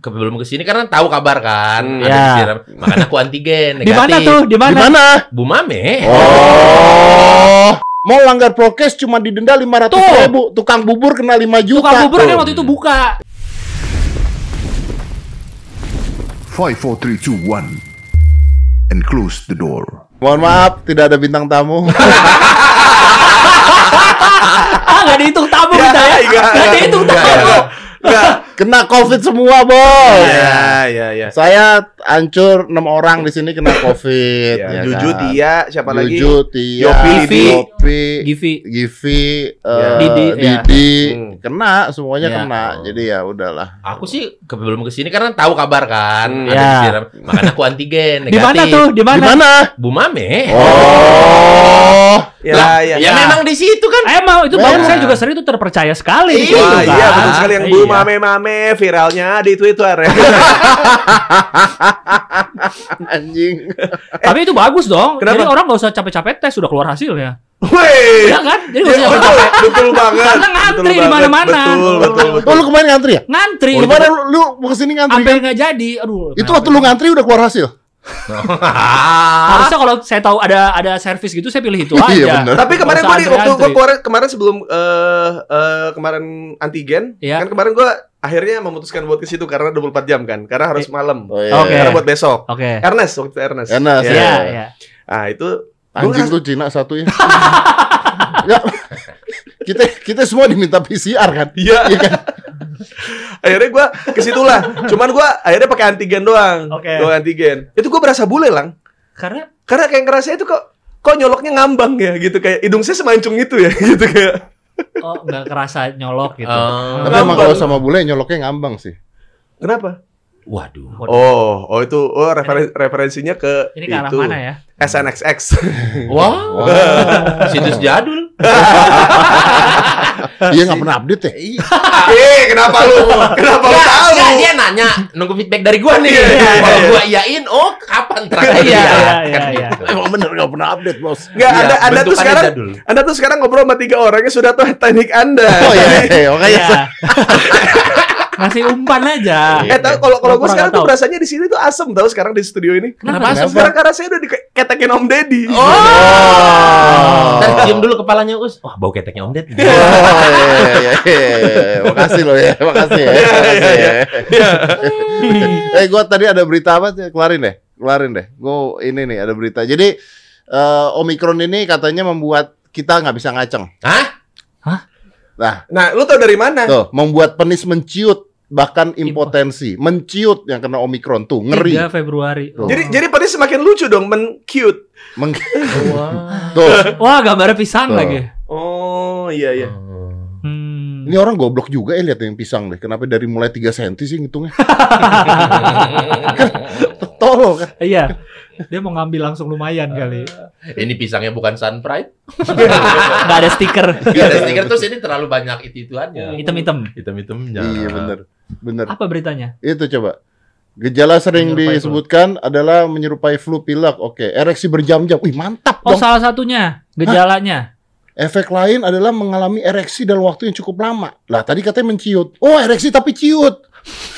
ke, belum ke sini karena tahu kabar kan. Hmm, ada ya. disiram. Makanya aku antigen Di mana negatif. tuh? Di Di mana? mana? Bu Mame. Oh. Mau langgar prokes cuma didenda 500 Tuh. ribu. Tukang bubur kena 5 juta. Tukang bubur kan waktu itu buka. Five, four, three, two, one, and close the door. Mohon maaf, tidak ada bintang tamu. Ah, nggak dihitung tamu kita ya. iya. Nggak dihitung tamu. Kena COVID semua, bos. Ya, ya, ya. Saya hancur 6 orang di sini kena COVID. Ya, ya Juju, kan? Tia, siapa lagi? Juju, Tia, Yopi. Yopi, Givi. Givi, Ya. eh, Didi, ya. Didi, Hmm. kena semuanya Ya. kena. Jadi ya udahlah. Aku sih ke, belum ke sini karena tahu kabar kan. Hmm. Ada Ya. Makanya aku antigen Di negatif. mana tuh? Di Di mana? mana? Bu Mame. Oh. Ya, Lah, ya. ya, memang di situ kan. Emang itu bagus saya juga sering itu terpercaya sekali. Iya, gitu kan. iya betul sekali yang bu Iya. mame-mame viralnya di Twitter ya. Anjing. Tapi itu bagus dong. Kenapa? Jadi orang nggak usah capek-capek tes sudah keluar hasilnya. Wih. Iya kan? Jadi Ya, usah betul, betul banget. Karena ngantri di mana-mana. Betul, betul, betul. Oh, lu kemarin ngantri ya? Ngantri. Oh, kemarin lu, lu mau ke sini ngantri? Sampai kan? nggak jadi. Aduh. Itu waktu lu ngantri udah keluar hasil? Harusnya kalau saya tahu ada ada servis gitu saya pilih itu aja. Iya, bener. Tapi kemarin gue waktu gue kemarin kemarin sebelum eh eh, kemarin antigen, Iya. kan kemarin gue akhirnya memutuskan buat ke situ karena 24 jam kan, karena harus malam. Oh, iya. Oke. Karena buat besok. Oke. Ernest waktu itu Ernest. Ernest, Iya. Iya, iya. Ah itu Anjing lu Cina satu ya. ya. Kita kita semua diminta PCR kan? Iya. Iya kan? Akhirnya gue ke situ lah. Cuman gue akhirnya pakai antigen doang. Oke. Doang antigen. Itu gue berasa bule lang. Karena Karena kayak ngerasa itu kok kok nyoloknya ngambang ya gitu kayak hidung saya semancung itu ya gitu kayak. oh nggak kerasa nyolok gitu. Oh. Tapi emang kalau sama bule nyoloknya ngambang sih. Kenapa? Waduh. Oh, oh itu oh referen- referensinya ke Ini ke arah itu. mana ya? SNXX. Wow. Situs jadul. Dia nggak pernah update ya? eh, kenapa lu? Kenapa lu tahu? enggak, dia nanya nunggu feedback dari gua nih. Iya, iya, Kalau iya. gua iyain, oh kapan terakhir? Iya, iya, Kan iya, gitu. Emang bener nggak pernah update bos. Enggak, Iya, Anda Anda tuh sekarang. Anda tuh sekarang ngobrol sama tiga orang yang sudah tahu teknik Anda. Oh iya, iya, makanya Iya. Ngasih umpan aja. Eh, tahu kalau kalau gue sekarang tuh rasanya di sini tuh asem tahu sekarang di studio ini. Kenapa? asem? Sekarang karena saya udah diketekin Om Deddy. Oh. Ntar cium dulu kepalanya Us. Wah, bau keteknya Om Ded. Oh, iya, iya, iya, iya. Makasih loh ya, makasih ya. Makasih ya. eh, gua tadi ada berita apa sih? Kelarin deh, kelarin deh. Gua ini nih ada berita. Jadi eh, Omikron ini katanya membuat kita nggak bisa ngaceng. Hah? Nah, Nah, lu tau dari mana? tuh membuat penis menciut bahkan impotensi, menciut yang kena Omikron tuh ngeri. 3 Februari. Tuh. Jadi jadi pada semakin lucu dong, men cute. Meng- Wah. tuh. Wah, gambarnya pisang Tuh. lagi. Oh, iya iya. Hmm. Ini orang goblok juga ya lihat yang pisang deh. Kenapa dari mulai 3 cm sih ngitungnya? Tolong kan. Iya. Dia mau ngambil langsung lumayan kali. Ini pisangnya bukan Sun Pride. Enggak ada stiker. Gak ada stiker terus ini terlalu banyak itu-ituannya. Hitam-hitam. Hitam-hitamnya. Iya bener, bener. Apa beritanya? Itu coba. Gejala sering Menyerupai disebutkan adalah menyerupai flu pilek. Oke, ereksi berjam-jam. Wih, mantap Oh, dong. salah satunya gejalanya. Efek lain adalah mengalami ereksi dalam waktu yang cukup lama. Lah, tadi katanya menciut. Oh, ereksi tapi ciut.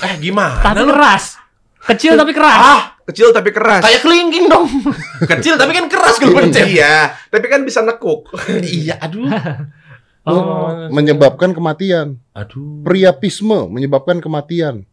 Eh, gimana? Tapi keras. Kecil tapi keras. Ah, kecil tapi keras. Kayak kelingking dong. Kecil tapi kan keras kalau pencet. Iya, tapi kan bisa nekuk. iya, aduh. Oh. Menyebabkan kematian. Aduh. Priapisme menyebabkan kematian.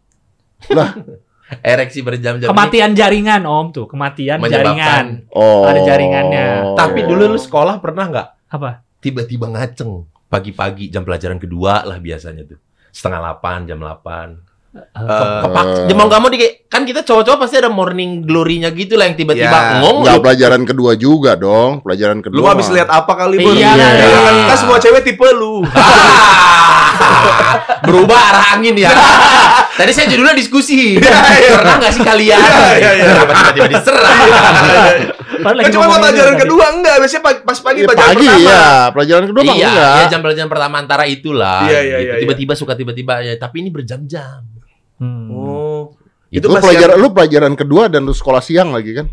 Lah, Ereksi berjam-jam. ini. Kematian jaringan, Om tuh. Kematian jaringan. oh. Ada jaringannya. Tapi dulu lu sekolah pernah nggak Apa? tiba-tiba ngaceng pagi-pagi jam pelajaran kedua lah biasanya tuh setengah delapan jam delapan Eh, kepak ya mau di kan kita cowok-cowok pasti ada morning glory-nya gitu lah yang tiba-tiba Ya, ngong Enggak pelajaran kedua juga dong. Pelajaran kedua. lu habis lihat apa kali, Bun? Iya, iya. Kan, kan semua cewek tipe lu. berubah arah angin ya tadi saya judulnya diskusi Iya, iya. pernah nggak sih kalian Iya, iya, iya. kenapa tiba-tiba diserang Kan cuma pelajaran kedua enggak, biasanya pas pagi Iya, pelajaran pagi pertama. ya. Pelajaran kedua iya, enggak. iya jam pelajaran pertama antara itulah Iya, iya, gitu. iya, tiba-tiba suka tiba-tiba ya tapi ini Hmm. Oh. Itu Itu Lu pelajaran lu pelajaran kedua dan lu sekolah siang lagi kan?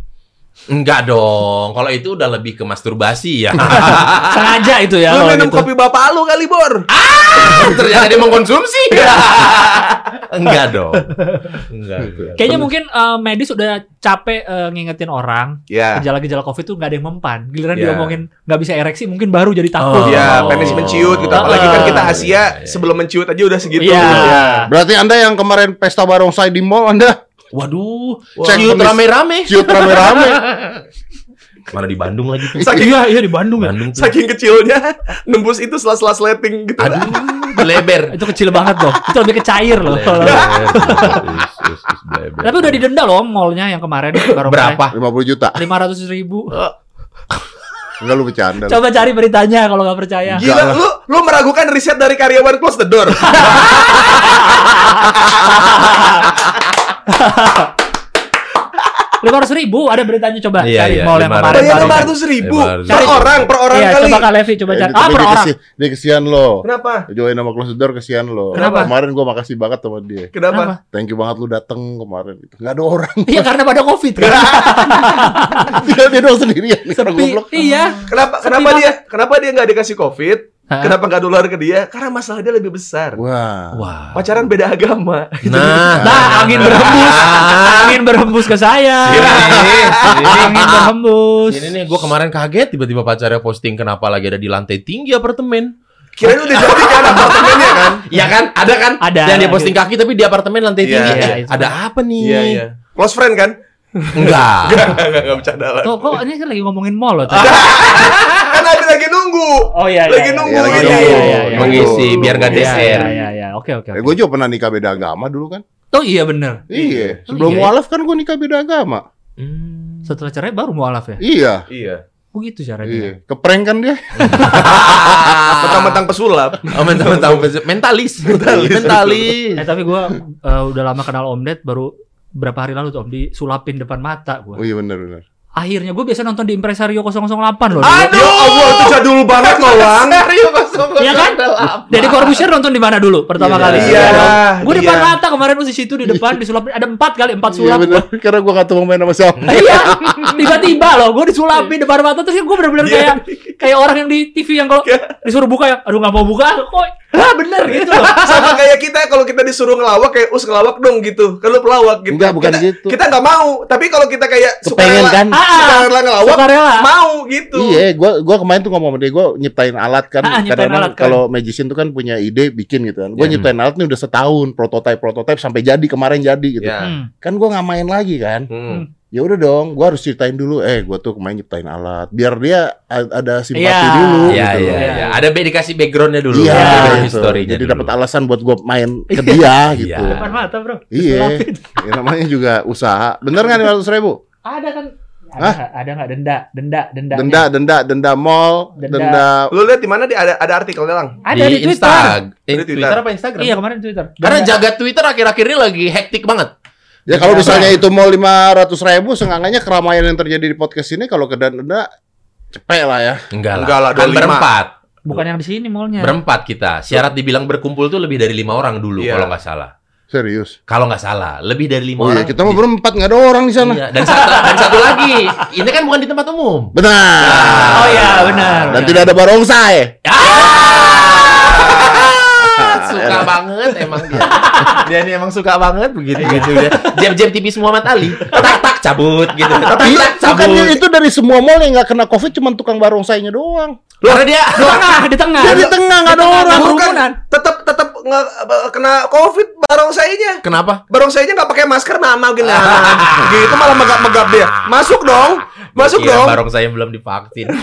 Enggak dong. Kalau itu udah lebih ke masturbasi ya. Sengaja itu ya. Lu minum gitu. kopi bapak lu kali, Bor. Ternyata dia mengkonsumsi. Enggak dong. Enggak. Kayaknya mungkin eh, medis udah capek eh, ngingetin orang Ya. gejala-gejala covid tuh nggak ada yang mempan. Giliran Ya. diomongin nggak bisa ereksi mungkin baru jadi takut. Oh. Ya, Oh. penis menciut gitu. Ah. Apalagi kan kita Iya, Asia iya, iya. sebelum menciut aja udah segitu. Iya. gitu ya. Berarti Anda yang kemarin pesta barongsai di mall Anda Waduh, ciut rame-rame. ciut rame-rame. Mana di Bandung lagi tuh. Saking Iya, iya di Bandung ya. Bandung tuh. saking kecilnya nembus itu sela-sela sleting gitu. Aduh, leber. Itu kecil banget loh. Itu lebih ke cair loh. Leber. Is, is, is, bleber. Tapi udah didenda loh mallnya yang kemarin baru berapa? 50 juta. Lima ratus ribu. Enggak lu bercanda. lu. Coba cari beritanya kalau nggak percaya. Gila, lu lu meragukan riset dari karyawan close the door. Lima ratus ribu ada beritanya coba Iya, cari iya, mall yang 500. kemarin. Bayar baru. lima ratus ribu per orang, per orang Iya, kali. coba Kak Levi coba Eh, cari. tapi Ah, per dia orang. kesi- Dia kesian lo. Kenapa? Join nama close door kesian lo. Kenapa? Kemarin gua makasih banget sama dia. Kenapa? Thank you banget lu dateng kemarin. Enggak ada orang. Iya karena pada covid kan. dia dia doang sendirian. Sepi. goblok. Iya. Kenapa kenapa banget. dia kenapa dia nggak dikasih covid? Hah? Kenapa nggak nular ke dia? Karena masalah dia lebih besar. Wah. Wah. Pacaran beda agama. Nah, Nah, angin berhembus. Angin berhembus ke saya. Ini nih, ini nih. Angin berhembus. Ini nih, gue kemarin kaget tiba-tiba pacarnya posting kenapa lagi ada di lantai tinggi apartemen. Kirain udah jadi kan apartemennya kan? Iya kan? Ada kan? Ada. Yang dia posting kaki tapi di apartemen lantai Iya, tinggi. iya, Eh, ada apa nih? Iya iya. Close friend kan? Enggak. Enggak enggak enggak bercanda lah. Tuh, kok ini kan lagi ngomongin mall loh tadi. Kan lagi lagi nunggu. Oh iya, iya. Lagi iya. nunggu Iya, lagi ini. nunggu. Iya, iya, iya. Mengisi biar Iya, deser. Iya, iya, iya. Oke, oke. Eh, oke. gue juga pernah nikah beda agama dulu kan. Oh iya bener. Iya. Oh, Sebelum iya. mualaf kan gue nikah beda agama. Hmm. Setelah cerai baru mualaf ya? Iya. Iya. Oh gitu caranya. Iya. Keprank kan dia. Mentang-mentang pesulap. Oh, mentang-mentang mentalis. Mentalis. Mentalis. Eh tapi gue udah lama kenal Om Ded baru berapa hari lalu tuh Om disulapin depan mata gue. Oh iya benar benar. Akhirnya gue biasa nonton di Impresario 008 loh. Aduh, ya Allah itu jadul banget loh, Wang. Serius masuk Iya kan? Jadi Corbusier nonton di mana dulu pertama Iya. kali? Iya, Gue depan iya. mata kemarin di situ di depan disulapin ada empat kali empat Iya sulap. benar. Karena gue gak main sama siapa. Iya, tiba-tiba loh, gue disulapin depan mata terus gue bener-bener Iya. kayak kayak orang yang di TV yang kalau disuruh buka ya, aduh nggak mau buka, kok, ah bener gitu loh. Sama kayak kita kalau kita disuruh ngelawak kayak us ngelawak dong gitu. Kan lu pelawak gitu. Enggak, bukan kita, gitu. Kita nggak mau, tapi kalau kita kayak Kepengen sukarela, kan? Ah, sukarela ngelawak sukarela. mau gitu. Iya, gua gua kemarin tuh ngomong sama dia, gua nyiptain alat kan. Ah, alat kan. kalau magician tuh kan punya ide bikin gitu kan. Gua Iya. nyiptain alat nih udah setahun, prototype prototype sampai jadi kemarin jadi gitu. Ya. Hmm. Kan gua nggak main lagi kan. Hmm. Ya udah dong, gua harus ceritain dulu. Eh, gua tuh kemarin nyiptain alat, biar dia ada simpati Iya. dulu Iya, gitu. iya, loh. iya. Ada be dikasih backgroundnya dulu. Iya, Background gitu. historinya Jadi dapat alasan buat gua main ke dia gitu. Iya. Depan mata bro. Iya, ya, namanya juga usaha. Bener kan 500 ribu? Ada kan? Ada Hah? nggak? Ada nggak denda? Denda, denda. Denda, denda, denda mall, Denda. denda. Lu lihat di mana di ada ada artikelnya lang. Ada di, Twitter. Insta- eh, Di Twitter. Twitter. apa Instagram? Iya kemarin Twitter. Karena Denda. jaga Twitter akhir-akhir ini lagi hektik banget. Ya kalau Denda. misalnya itu mall 500 ribu, seenggaknya keramaian yang terjadi di podcast ini kalau ke denda cepet lah ya. Enggak lah. Enggak lah, kan 25. berempat. bukan yang di sini mallnya. Berempat kita. Syarat dibilang berkumpul tuh lebih dari lima orang dulu Iya. kalau nggak salah. Serius. Kalau nggak salah, lebih dari lima Oh iya, orang. kita mau berempat nggak ada orang di sana. Iya. Dan satu dan satu lagi, ini kan bukan di tempat umum. Benar. Oh iya benar. Dan tidak ada barongsai. Ah, emang dia. Dia ini emang suka banget begitu gitu dia. Jam-jam tipis Muhammad Ali. Tak tak cabut gitu. Tapi tak bukannya itu dari semua mall yang nggak kena covid cuma tukang barongsainya doang. Karena dia Di tengah, di tengah. Dia di tengah nggak ada orang. Bukan, tetap tetap nggak kena covid barongsainya. Kenapa? Barongsainya nggak pakai masker nama gini. gitu malah megap-megap dia. Masuk dong. Masuk Iya, dong. barong saya belum divaksin.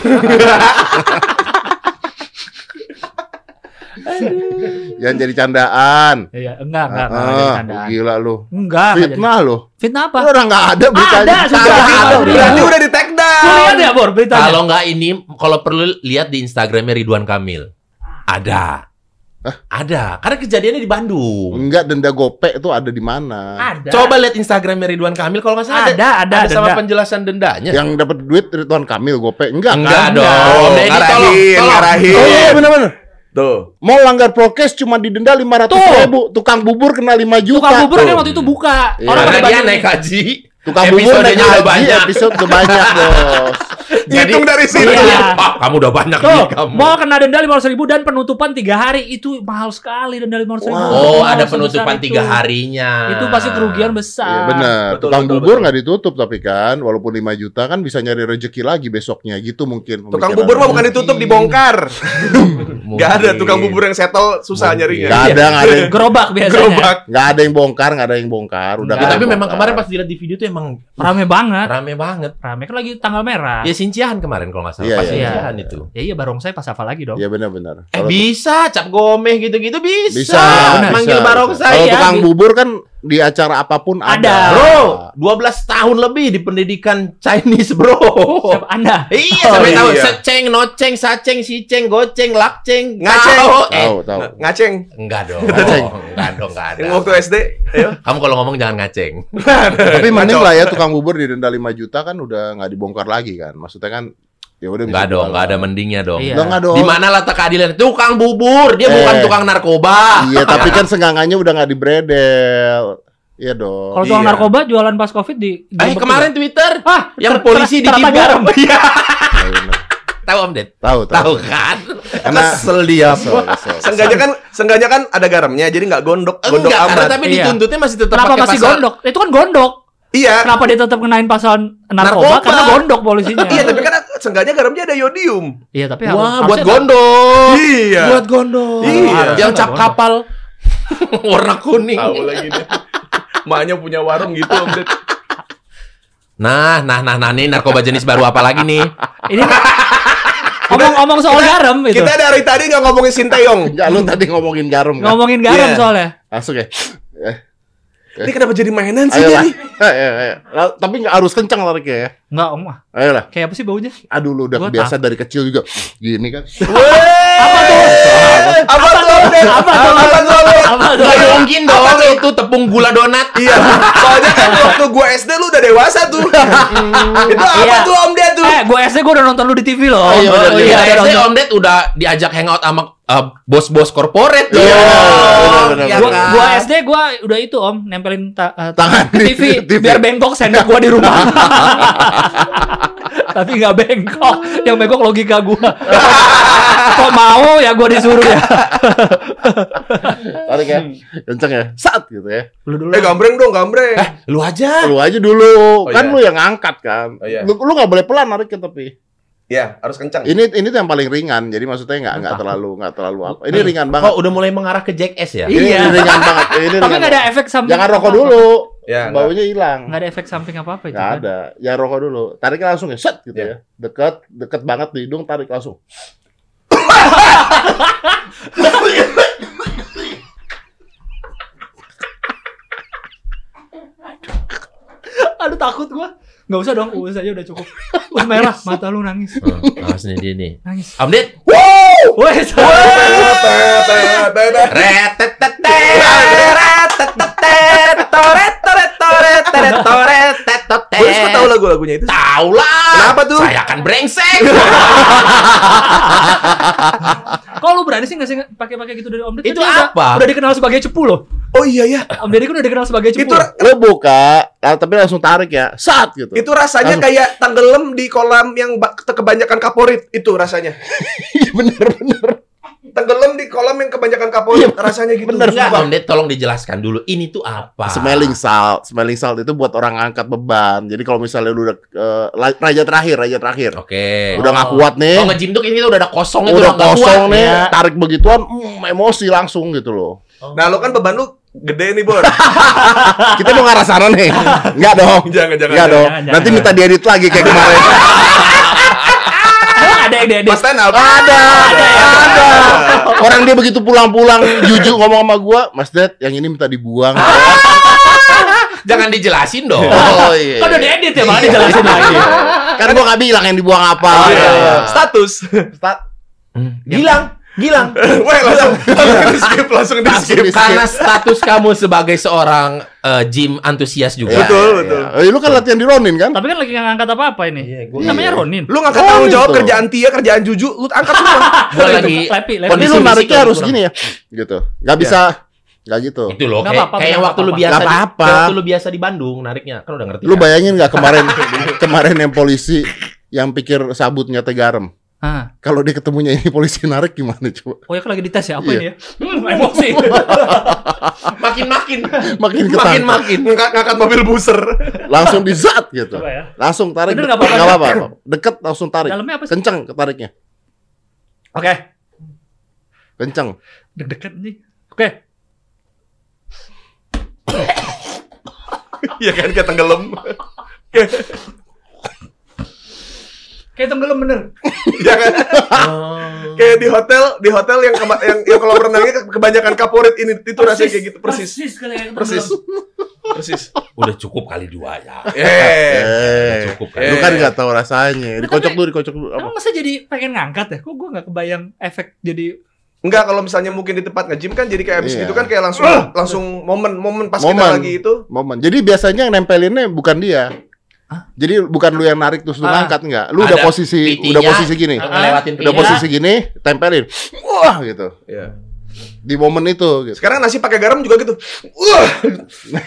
Jangan jadi candaan. Iya, enggak, enggak, enggak jadi Ah, candaan. gila lu. Enggak, enggak. Fitnah lu. Fitnah apa? Orang nggak ada beritanya. Ada, sudah ada. ada. Berarti udah di Lu down. lihat ya, Bor, beritanya? Kalau nggak ini, kalau perlu lihat di Instagramnya Ridwan Kamil. Ada. Ada. Karena kejadiannya di Bandung. Enggak denda gopek itu ada di mana? ada. Coba lihat Instagramnya Ridwan Kamil kalau nggak salah ada, ada, ada sama denda. penjelasan dendanya. Yang dapat duit Ridwan Kamil gopek enggak? Enggak kan? dong. Oh, Deddy, ngarahin, tolong, tolong. ngarahin. Oh iya benar-benar. Tuh. Mau langgar prokes cuma didenda 500 Tuh. ribu. Tukang bubur kena 5 juta. Tukang bubur kan Tuh. waktu itu buka. Iya. Orang Karena dia banyak naik haji. Tukang bubur naik haji, banyak. episode udah banyak, Bos. Hitung dari situ. Iya. Ah, kamu udah banyak Tuh, nih kamu. mau kena denda lima ribu dan penutupan tiga hari itu mahal sekali denda lima ribu. Oh, ada penutupan tiga harinya. Itu pasti kerugian besar. Iya benar. Betul, Tukang betul, bubur nggak ditutup tapi kan, walaupun 5 juta kan bisa nyari rezeki lagi besoknya gitu mungkin. Tukang bubur mah bukan ditutup, dibongkar. Mungkin. Gak ada tukang bubur yang settle susah Mungkin. nyarinya. Nggak ada, nggak ada, yang- Gerobak biasanya. Gerobak. nggak ada yang bongkar, nggak ada yang bongkar. Udah Ya, tapi memang kemarin pas dilihat di video tuh emang Rame banget. rame banget. Rame kan lagi tanggal merah. Ya sinciahan kemarin kalau nggak salah. Iya, pas iya. sinciahan itu. Ya iya barongsai pas apa lagi dong? Iya benar-benar. Eh bisa, cap gomeh gitu-gitu bisa. bisa. Manggil barongsai Kalau ya. tukang bubur kan di acara apa pun ada. Ada. Bro, 12 tahun lebih di pendidikan Chinese, bro. Siapa Anda? Iya, Oh, sampai tahu iya. seceng, noceng, saceng, siceng, goceng, lakceng, Ngaceng. tahu. Eh, Tahu, tahu. Ngaceng. enggak dong. Ngaceng. Enggak dong, enggak ada. Waktu SD. Ayo. Kamu kalau ngomong jangan ngaceng. Tapi mending Kacau. lah ya tukang bubur di denda 5 juta kan udah nggak dibongkar lagi kan. Maksudnya kan ya udah bisa Enggak dong, enggak ada mendingnya dong. Iya. Nggak dong. Di mana letak keadilan? Tukang bubur, dia Eh. bukan tukang narkoba. Iya, tapi kan senggangannya udah nggak dibredel. Iya dong. Kalau tukang Iya. narkoba jualan pas covid di. Eh kemarin Twitter ah yang ter- polisi ditipu. garam. Iya. Iya. Tahu Om Ded? Tahu, tahu. Tahu kan? Karena- Kesel dia. Sengaja kan, sengaja kan ada garamnya, jadi nggak gondok, gondok Enggak, karena amat. tapi Iya. dituntutnya masih tetap Kenapa pakai masih pasal- gondok? Itu kan gondok. Iya. Kenapa dia tetap kenain pasal narkoba? Narkoba. Karena gondok polisinya. Iya, tapi kan sengaja garamnya ada yodium. Iya, tapi harus- Wah, buat gondok. Iya. Buat gondok. Iya. Yang cap kapal warna kuning. Tahu lagi nih. Maknya punya warung gitu, Om Ded. Nah, nah, nah, nah, nih narkoba jenis baru apa lagi nih? Ini ngomong-ngomong soal garam itu. Kita dari tadi nggak ngomongin Sinteyong. Enggak lu tadi ngomongin garam kan? Ngomongin garam Iya. soalnya. Langsung ya. Ini kenapa jadi mainan sih Ayolah. jadi? Ayo, ayo. Lah, Tapi nggak harus kencang lariknya ya. Enggak, Om. ah. Ayolah. Kayak apa sih baunya? Aduh lu udah Gua kebiasa dari kecil juga. Gini kan. Apa tuh? Apa tuh? Apa tuh? Apa tuh? Apa tuh? Gak mungkin dong itu tepung gula donat. Iya, soalnya kan waktu gua SD lu udah dewasa tuh. Itu apa Iya. tuh Om Ded tuh? Eh, gue SD gue udah nonton lu di TV loh. Oh, iya, Oh, iya. iya, SD. Om Ded udah diajak hangout sama uh, bos-bos korporat. Iya, benar, Iya Gua, kan? gua SD gua udah itu om nempelin ta- eh, Tangan TV, TV. biar bengkok sendok gua di rumah. Tapi nggak bengkok, yang bengkok logika gua. Kok mau ya gua disuruh ya. Tarik ya. Kenceng ya. Sat gitu ya. Lu dulu. Eh gambreng dong, gambreng. Lu aja. Lu aja dulu. Oh, kan iya. lu yang ngangkat kan. Oh, iya. Lu lu nggak boleh pelan nariknya tapi. Iya, harus kencang. Ini ini tuh yang paling ringan. Jadi maksudnya nggak nggak terlalu nggak terlalu apa. Ini ringan banget. Oh, udah mulai mengarah ke Jackass ya? Iya. Ini ringan banget. Ini Tapi ringan nggak ada efek samping. Jangan rokok dulu. Ya. Baunya hilang. Nggak ada efek samping apa apa itu. Nggak kan? ada. Jangan rokok dulu. Tariknya langsung ya. Set gitu Iya. ya. Deket, deket banget di hidung, tarik langsung. Aduh takut gua. Nggak usah dong, us aja udah cukup. Us merah, mata lu nangis. Oh, awas nih dia nih. Nangis. Om Ded. Wes. Gue suka tahu lagu-lagunya itu. Tahu lah. Kenapa tuh? Saya akan brengsek. Kok lu berani sih ngasih pakai-pakai gitu dari Om Deddy? Itu Kan apa? Udah, udah dikenal sebagai cepu loh. Oh iya ya. Om Deddy kan udah dikenal sebagai cepu. Itu Lu buka, ah, tapi langsung tarik ya. Sat gitu. itu rasanya Langsung. kayak tenggelam di kolam yang ba- kebanyakan kaporit itu rasanya. Iya bener bener. Tenggelam di kolam yang kebanyakan kaporit rasanya gitu. bener. Enggak. Om Ded tolong dijelaskan dulu. Ini tuh apa? Smelling salt, smelling salt itu buat orang angkat beban. Jadi kalau misalnya lu udah la- raja terakhir, raja terakhir, Oke. udah nggak kuat nih, Oh, nge-gym tuh ini udah ada kosong itu udah nggak kosong kuat. nih, ya. tarik begituan, mm, emosi langsung gitu loh. Nah, lo kan beban lu gede nih, Bor. Kita mau ngarah sana nih, nggak dong? Jangan, jangan, Nggak dong. jangan, Nanti jangan. minta diedit lagi kayak kemarin. Ada yang Deddy. Pas stand up. ada, Ada ya? ada. Orang dia begitu pulang-pulang, jujur ngomong sama gua, Mas Ded, yang ini minta dibuang. Jangan dijelasin dong. Oh iya. Kan udah diedit ya, malah dijelasin lagi. Kan gua nggak bilang yang dibuang apa. Oh, iya, Iya. iya. Status. Stat- Gilang, Gilang. Weh, langsung langsung di skip, langsung di Langsung skip. di- Karena status kamu sebagai seorang eh, gym antusias juga. Iya, Betul, iya, betul. iya. Eh, lu kan latihan di Ronin kan? Tapi kan lagi nggak ngangkat apa-apa ini. Iya, gua- namanya iya. Ronin. Lu ngangkat tanggung jawab gitu. kerjaan Tia, kerjaan Juju, lu angkat semua. Gua lagi Lepi, lepi. Kondisi lu nariknya harus kurang. gini ya, gitu. Gak bisa Nggak gitu. Itu loh, kayak, apa-apa, kayak yang nggak waktu lu apa-apa. biasa Nggak di, apa-apa. kayak waktu lu biasa di Bandung nariknya, kan udah ngerti. Lu kan? bayangin nggak kemarin kemarin yang polisi yang pikir sabutnya teh garam. Ah. Kalau dia ketemunya ini polisi narik gimana coba? Oh ya kan lagi dites ya apa Iya. ini ya? Hmm, emosi. makin-makin Makin makin ketangkep. makin. ngangkat ngangkat mobil booster. Langsung di zat gitu. Coba ya. Langsung tarik. Bener nggak apa-apa? Nggak apa-apa. Deket langsung tarik. Dalamnya apa sih? Kenceng ketariknya. Oke. Kenceng. Deg-degan nih. Oke. Iya kan kayak tenggelam. Kayak tenggelam bener. Iya kan? Kayak di hotel, di hotel yang kema- yang, yang kalau renangnya ke- kebanyakan kaporit ini itu rasanya kayak gitu persis. Persis kayak Persis. tenggelam. Persis. Udah cukup kali dua ya. Eh. Eh, cukup kan. Lu kan nggak tahu rasanya. Dikocok dulu, dikocok dulu. Apa? Emang masa jadi pengen ngangkat ya? Kok gue gak kebayang efek jadi Enggak kalau misalnya mungkin di tempat nge-gym kan jadi kayak abis Iya. gitu kan kayak langsung langsung momen momen pas kita Momen. lagi itu. Momen. Jadi biasanya yang nempelinnya bukan dia. Jadi bukan lu yang narik terus lu Ah. ngangkat enggak. Lu udah Ada posisi PT-nya, udah posisi gini. Ah, ngelewatin Udah posisi gini, tempelin. Wah gitu. Iya. Di momen itu gitu. Sekarang nasi pakai garam juga gitu. Wah,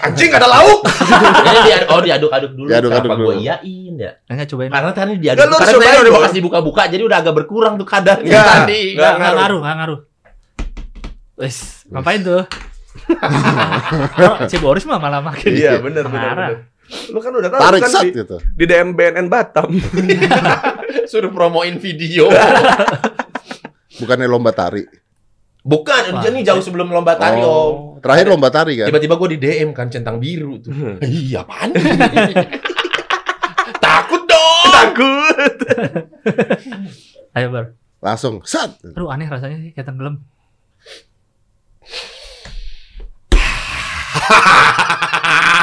anjing ada lauk. Jadi dia, oh diaduk-aduk dulu. Diaduk-aduk Kenapa dulu. gua iyain ya? Enggak cobain. Karena tadi diaduk. Karena tadi udah dong. bekas dibuka-buka, jadi udah agak berkurang tuh kadarnya Nggak. tadi. Nggak. Enggak enggak ngaruh. ngaruh, enggak ngaruh. Wes, ngapain tuh? si Boris mah malah makin Iya, benar benar. Lu kan udah tahu Tarik kan sat di, gitu. di DM BNN Batam. Suruh promoin video. Bukannya lomba tari. Bukan, Wah. ini jauh sebelum lomba tari, Om. Oh, terakhir lomba tari kan? Tiba-tiba gue di DM kan centang biru tuh. Iya, apaan? Takut dong. Takut. Ayo, Bar. Langsung sat. Aduh, aneh rasanya sih kayak tenggelam.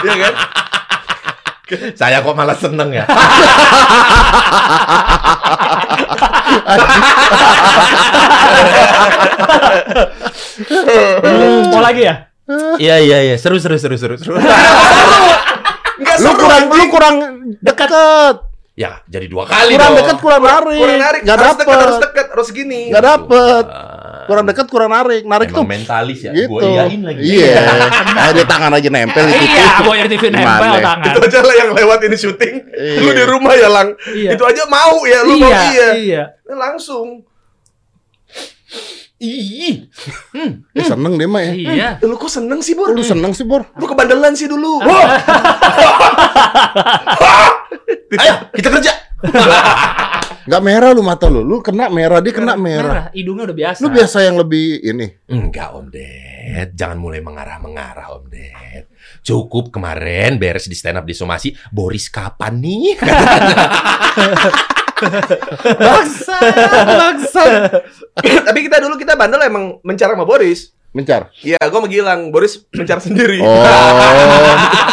Iya kan? Saya kok malah seneng ya. Mau lagi ya? Iya iya iya, seru seru seru seru seru. Enggak Lu kurang lu kurang dekat. ya, jadi dua kali Kurang dong. dekat kurang narik. Kurang narik, Nggak harus dekat, harus dapet. dekat, harus gini. Nggak dapet. Ah, Kurang dekat kurang narik. Narik Emang tuh mentalis ya. gitu. Gua iyain lagi. Iya. Nah, di tangan aja nempel itu. Iya, gua yang TV nempel tangan. Itu aja lah yang lewat ini syuting. Iya. Lu di rumah ya, Lang. Iya. Itu aja mau ya, lu mau Iya, iya. iya. Langsung. Ih. Eh, seneng dia mah ya. Iya. Eh, Lu kok seneng sih, Bor? Lu seneng sih, Bor? Lu kebandelan sih dulu. Ayo, kita kerja. Nggak merah lu mata lu. Lu kena merah, dia kena merah. Merah, hidungnya udah biasa. Lu biasa yang lebih ini. Enggak, Om Ded. Jangan mulai mengarah-mengarah, Om Ded. Cukup kemarin beres di stand up di Somasi. Boris kapan nih? Bangsa, bangsa. Tapi kita dulu kita bandel emang mencar sama Boris. Mencar. Iya, gua mau Gilang. Boris mencar sendiri. Oh.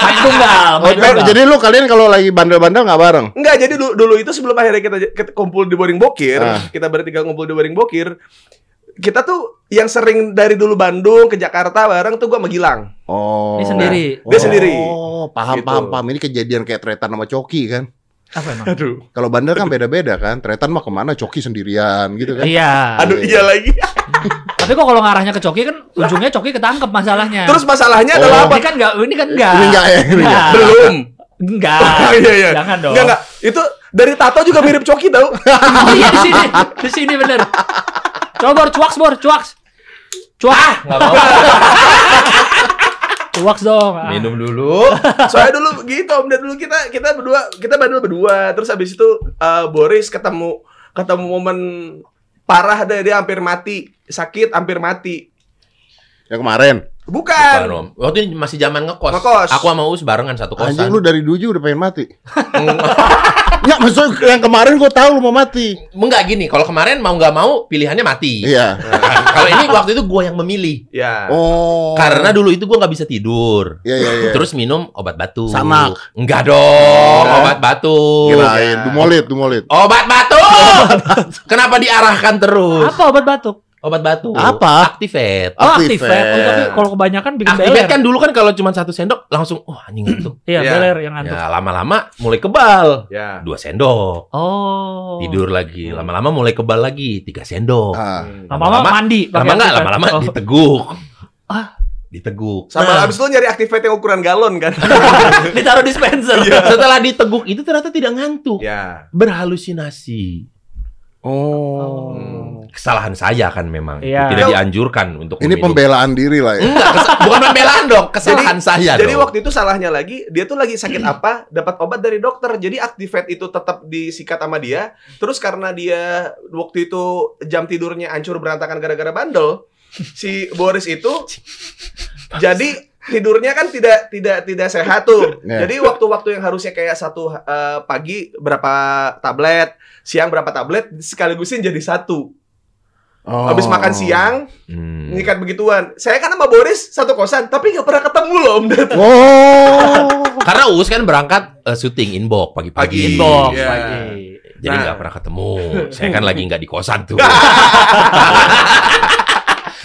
Main tunggal, Oh, main tunggal. jadi lu kalian kalau lagi bandel-bandel nggak bareng? Enggak, jadi dulu, dulu itu sebelum akhirnya kita, kita kumpul di Boring Bokir, Ah. kita bertiga ngumpul di Boring Bokir, kita tuh yang sering dari dulu Bandung ke Jakarta bareng tuh gua sama Gilang. Oh. Ini sendiri. Dia sendiri. Oh, paham Gitu. paham paham. Ini kejadian kayak Tretan sama Coki kan. Apa emang? Aduh. Kalau bandel kan beda-beda kan. Tretan mah ke mana? Coki sendirian gitu kan. Iya. Aduh, iya lagi. Tapi kok kalau ngarahnya ke Coki kan ujungnya Coki ketangkep masalahnya. Terus masalahnya Oh. adalah apa? ini kan enggak, ini kan enggak. Ini enggak ya, ini enggak. Belum. Enggak. Oh, iya, iya. Jangan dong. Enggak, enggak. Itu dari tato juga mirip Coki tau. Oh iya di sini. Di sini bener. Coba bor, cuaks bor, cuaks. Cuaks. Nggak mau. Cuaks dong. Ah. Minum dulu. Soalnya dulu gitu Om Ded dulu kita kita berdua kita bandel berdua terus habis itu eh, Boris ketemu ketemu momen parah deh dia hampir mati sakit hampir mati Yang kemarin. Bukan Bukan, Om. Waktu ini masih zaman ngekos. Ngekos. Aku sama Us barengan satu kosan. Anjing lu dari dulu udah pengen mati. Enggak, maksudnya yang kemarin gua tahu lu mau mati. Enggak gini, kalau kemarin mau nggak mau pilihannya mati. Iya. Kalau ini waktu itu gua yang memilih. ya Oh. Karena dulu itu gua nggak bisa tidur. Iya iya iya. Terus minum obat batuk. Sanak. Enggak dong, Oh. obat batuk. kirain dumolit, dumolit. Obat batuk. Kenapa diarahkan terus? Apa obat batuk? Obat batuk. Apa? Activate. Oh, Activate. aktifat. Oh, tapi kalau kebanyakan bikin Activate beler. kan dulu kan kalau cuma satu sendok langsung wah anjing ngantuk. Iya, Iya. beler yang ngantuk. Ya lama-lama mulai kebal. ya Dua sendok. Oh. Tidur lagi. Lama-lama mulai kebal lagi. Tiga sendok. Ah. Lama-lama mandi. Lama enggak, lama-lama Oh. diteguk. Ah. diteguk. Sama Nah, abis itu nyari activate yang ukuran galon kan. Ditaruh dispenser. setelah diteguk itu ternyata tidak ngantuk, ya. berhalusinasi. Oh. Kesalahan saya kan memang itu Iya. tidak dianjurkan untuk Ini meminum. pembelaan diri lah ya. Enggak, bukan pembelaan dong, kesalahan saya Jadi dong. waktu itu salahnya lagi, dia tuh lagi sakit apa, dapat obat dari dokter. Jadi activate itu tetap disikat sama dia. Terus karena dia waktu itu jam tidurnya hancur berantakan gara-gara bandel, si Boris itu jadi tidurnya kan tidak tidak tidak sehat tuh. Ya. Jadi waktu-waktu yang harusnya kayak satu eh, pagi berapa tablet, siang berapa tablet, sekaligusin jadi satu. Oh. Habis makan siang, Hmm. nyikat begituan. Saya kan sama Boris satu kosan, tapi nggak pernah ketemu loh Om Ded. Oh. Karena Uus kan berangkat eh, syuting inbox pagi-pagi. Pagi. Inbox Iya. lagi. Jadi Nah. nggak pernah ketemu. Saya kan lagi nggak di kosan tuh.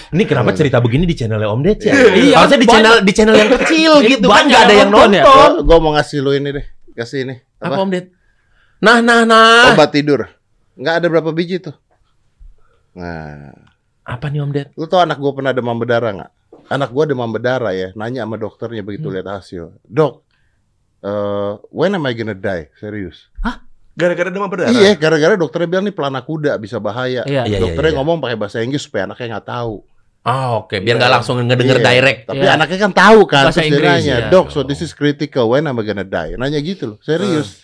Ini kenapa cerita begini di channelnya Om Ded ya? Iya, Harusnya di banyak. channel di channel yang kecil gitu kan Banyak nggak ada yang nonton ya. Gue mau ngasih lu ini deh. Kasih ini. Apa Apa? Om Ded? Nah, nah, nah. Obat tidur. Nggak ada berapa biji tuh. Nah, Apa nih Om Ded? lu tau anak gue pernah demam berdarah nggak? Anak gue demam berdarah ya. Nanya sama dokternya begitu lihat hasil. Dok, eh, when am I gonna die? Serius. Gara-gara demam berdarah. Iya, gara-gara dokternya bilang nih pelana kuda bisa bahaya. Iya. Iya, dokternya iya. ngomong pakai bahasa Inggris supaya anaknya nggak tahu. Ah, oke, biar nggak langsung ngedenger Iya. direct. Tapi Iya. anaknya kan tahu kan. Bahasa Terus dia Inggris, nanya, iya. dok, so this is critical. When am I gonna die? Nanya gitu loh, serius.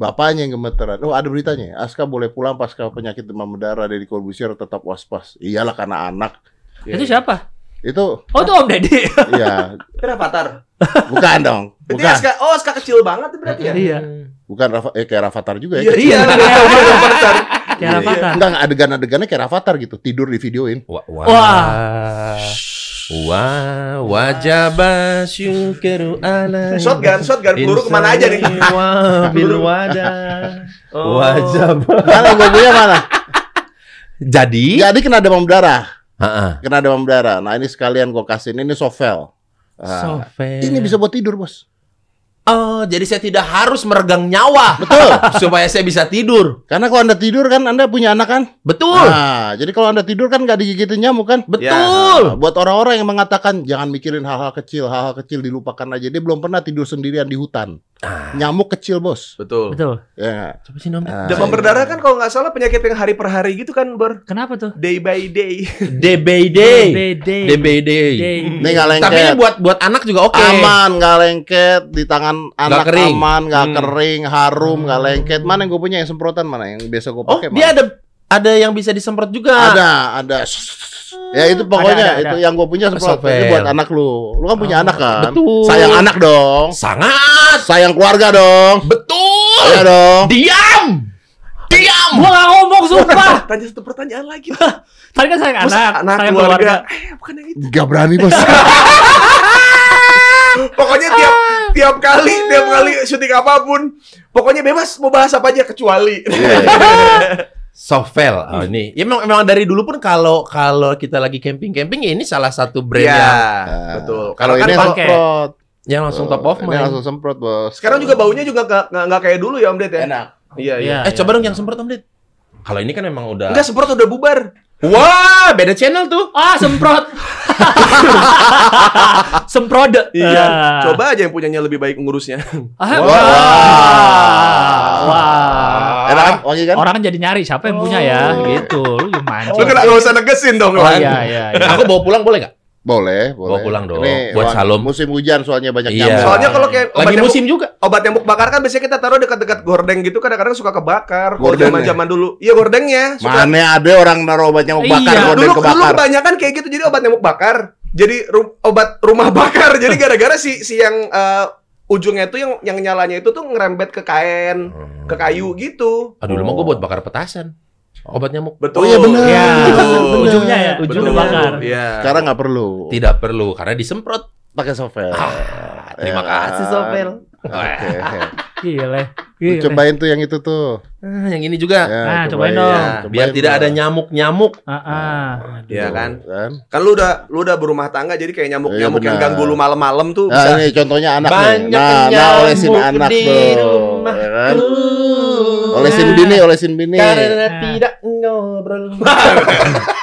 Bapaknya yang gemeteran. Oh ada beritanya. Aska boleh pulang pasca penyakit demam berdarah dari Corbusier tetap waspas. Iyalah karena anak. Itu siapa? Itu, Oh, itu Om Deddy. ya Kira Avatar. bukan dong. Berarti Bukan. Aska, oh Aska kecil banget berarti ya? Iya. Bukan Rafa, eh, kayak Rafathar juga Iya, ya. iya. Avatar. Kayak Iya. Avatar. Enggak, enggak, adegan-adegannya kayak Rafathar gitu. Tidur di videoin. Wah, wah. Wah. Wah, wajah basyukeru ala. Shotgun, shotgun. Peluru ke mana aja nih? Wah, bil wadah. Oh. Wajah. ba- Mana gue punya mana? Jadi, Jadi kena demam berdarah. Heeh. Kena demam berdarah. Nah ini sekalian gue kasih. Ini Sovel. Nah, Sovel. ini bisa buat tidur bos. Oh, jadi saya tidak harus meregang nyawa Betul. supaya saya bisa tidur. Karena kalau anda tidur kan anda punya anak kan. Betul. Nah, jadi kalau anda tidur kan nggak digigitin nyamuk kan. Betul. Nah, buat orang-orang yang mengatakan jangan mikirin hal-hal kecil, hal-hal kecil dilupakan aja. Dia belum pernah tidur sendirian di hutan. Ah, Nyamuk kecil bos. Betul. Betul. Ya. coba sih Nom. Ah. Demam berdarah kan kalau nggak salah penyakit yang hari per hari gitu kan, Bor. Kenapa tuh? Day by day. DBD. DBD. DBD. Ini nggak lengket. Tapi ini buat buat anak juga oke. Aman, nggak lengket di tangan anak kering. aman, nggak Hmm. kering, harum, nggak lengket. Mana yang gue punya yang semprotan mana yang biasa gue Oh, pakai? dia mana? ada ada yang bisa disemprot juga. ada, ada. Ya itu pokoknya Ada, ada, ada. itu yang gue punya. Ini buat anak lu. Lu kan punya Oh, anak kan? betul. Sayang anak dong. Sangat Sayang keluarga dong. betul. Iya dong. Diam. Diam. Gua gak ngomong sumpah. Tanya satu pertanyaan lagi. Tadi kan sayang Masa anak, anak sayang keluarga. keluarga. Eh, bukan yang itu. Gak berani bos. Pokoknya tiap tiap kali, tiap kali syuting apa pun, pokoknya bebas mau bahas apa aja kecuali. Sovel. Oh, ini. Ya memang, memang dari dulu pun kalau kalau kita lagi camping-camping ya ini salah satu brand Iya, yang betul. Kalau ini kan pakai. semprot. yang langsung top of Ini mind. langsung semprot bos. sekarang juga baunya juga nggak kayak dulu ya Om Ded ya. enak. Iya, iya. Iya. Eh coba dong yang semprot Om Ded. Kalau ini kan memang udah Enggak semprot udah bubar. Wah, beda channel tuh. Ah, semprot. semprot. Iya. Ah. Coba aja yang punyanya lebih baik ngurusnya. Ah, Wah. wah. Enak kan? Wangi kan? Orang jadi nyari siapa yang punya ya, gitu. Lu yang mancing. Lu kena nggak usah negesin dong. Oh iya iya. iya. Aku bawa pulang boleh nggak? Boleh, boleh. Bawa pulang dong, Ini buat Shalom. Musim hujan soalnya banyak Iya. nyamuk. Soalnya kalau kayak obat Lagi nyamuk, musim juga. obat nyamuk bakar kan biasanya kita taruh dekat-dekat gordeng gitu kadang-kadang suka kebakar. Zaman-zaman dulu. Iya gordengnya. Suka Mana ada orang naruh obat nyamuk Iya, bakar, dulu gorden dulu kebakar. kebanyakan kayak gitu jadi obat nyamuk bakar. Jadi ru- obat rumah bakar. Jadi gara-gara si si yang eh, ujungnya itu yang yang nyalanya itu tuh ngerembet ke kain, ke kayu gitu. Aduh, dulu mah gue buat bakar petasan. Obat nyamuk. Betul. Oh iya benar. Iya. Benar. Ujungnya ya, ujungnya bakar. Iya. Sekarang nggak perlu. Tidak perlu karena disemprot. Pakai sovel. Ah, terima Ya. kasih Sovel. Oke. Gile. Gile. Cobain tuh yang itu tuh. Ah, yang ini juga. Ya, Nah, cobain dong. Ya, Biar cobain tidak ada nyamuk-nyamuk. Ah, ah. Iya kan? Kan? Kan lu udah lu udah berumah tangga jadi kayak nyamuk-nyamuk Iya, yang ganggu lu malam-malam tuh Nah, bisa. ini contohnya anak Banyak nih. Nah, nah nyamuk olesin anak di tuh. rumah. Ya kan? Olesin bini, olesin bini. Karena Nah. tidak ngobrol.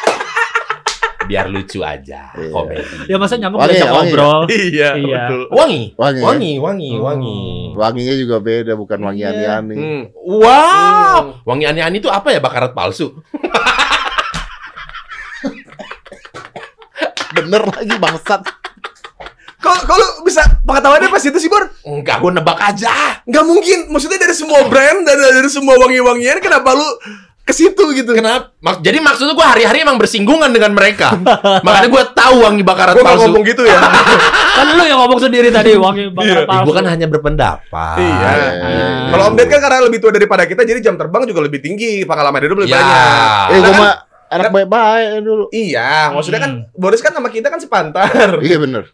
biar lucu aja Iya. komedi. Ya masa nyamuk Wangi, diajak wangi. ngobrol. Iya, Iya. betul. Wangi, Wangi. wangi, wangi, Oh. wangi. Wanginya juga beda, bukan wangi Iya. ani-ani. Hmm. Wow, wangi ani-ani itu apa ya bakarat palsu? Bener lagi bangsat. Kok kok lu bisa pengetahuannya pas itu sih, Bor? Enggak, gue nebak aja. Nggak mungkin. Maksudnya dari semua brand dan dari semua wangi-wangian kenapa lu ke situ gitu? Kenapa? Mak- jadi maksudnya gue hari-hari emang bersinggungan dengan mereka. Makanya gue tahu wangi bakarat Gua palsu. ngomong gitu ya. Kan lu yang ngomong sendiri tadi wangi bakar palsu. Gue kan hanya berpendapat. Iya. Ah. Kalau Om Ded kan karena lebih tua daripada kita, jadi jam terbang juga lebih tinggi, pengalaman hidup lebih Ya. banyak. Eh, gua kan- mah anak baik-baik dulu. Iya, maksudnya kan Hmm. Boris kan sama kita kan sepantar. Iya bener.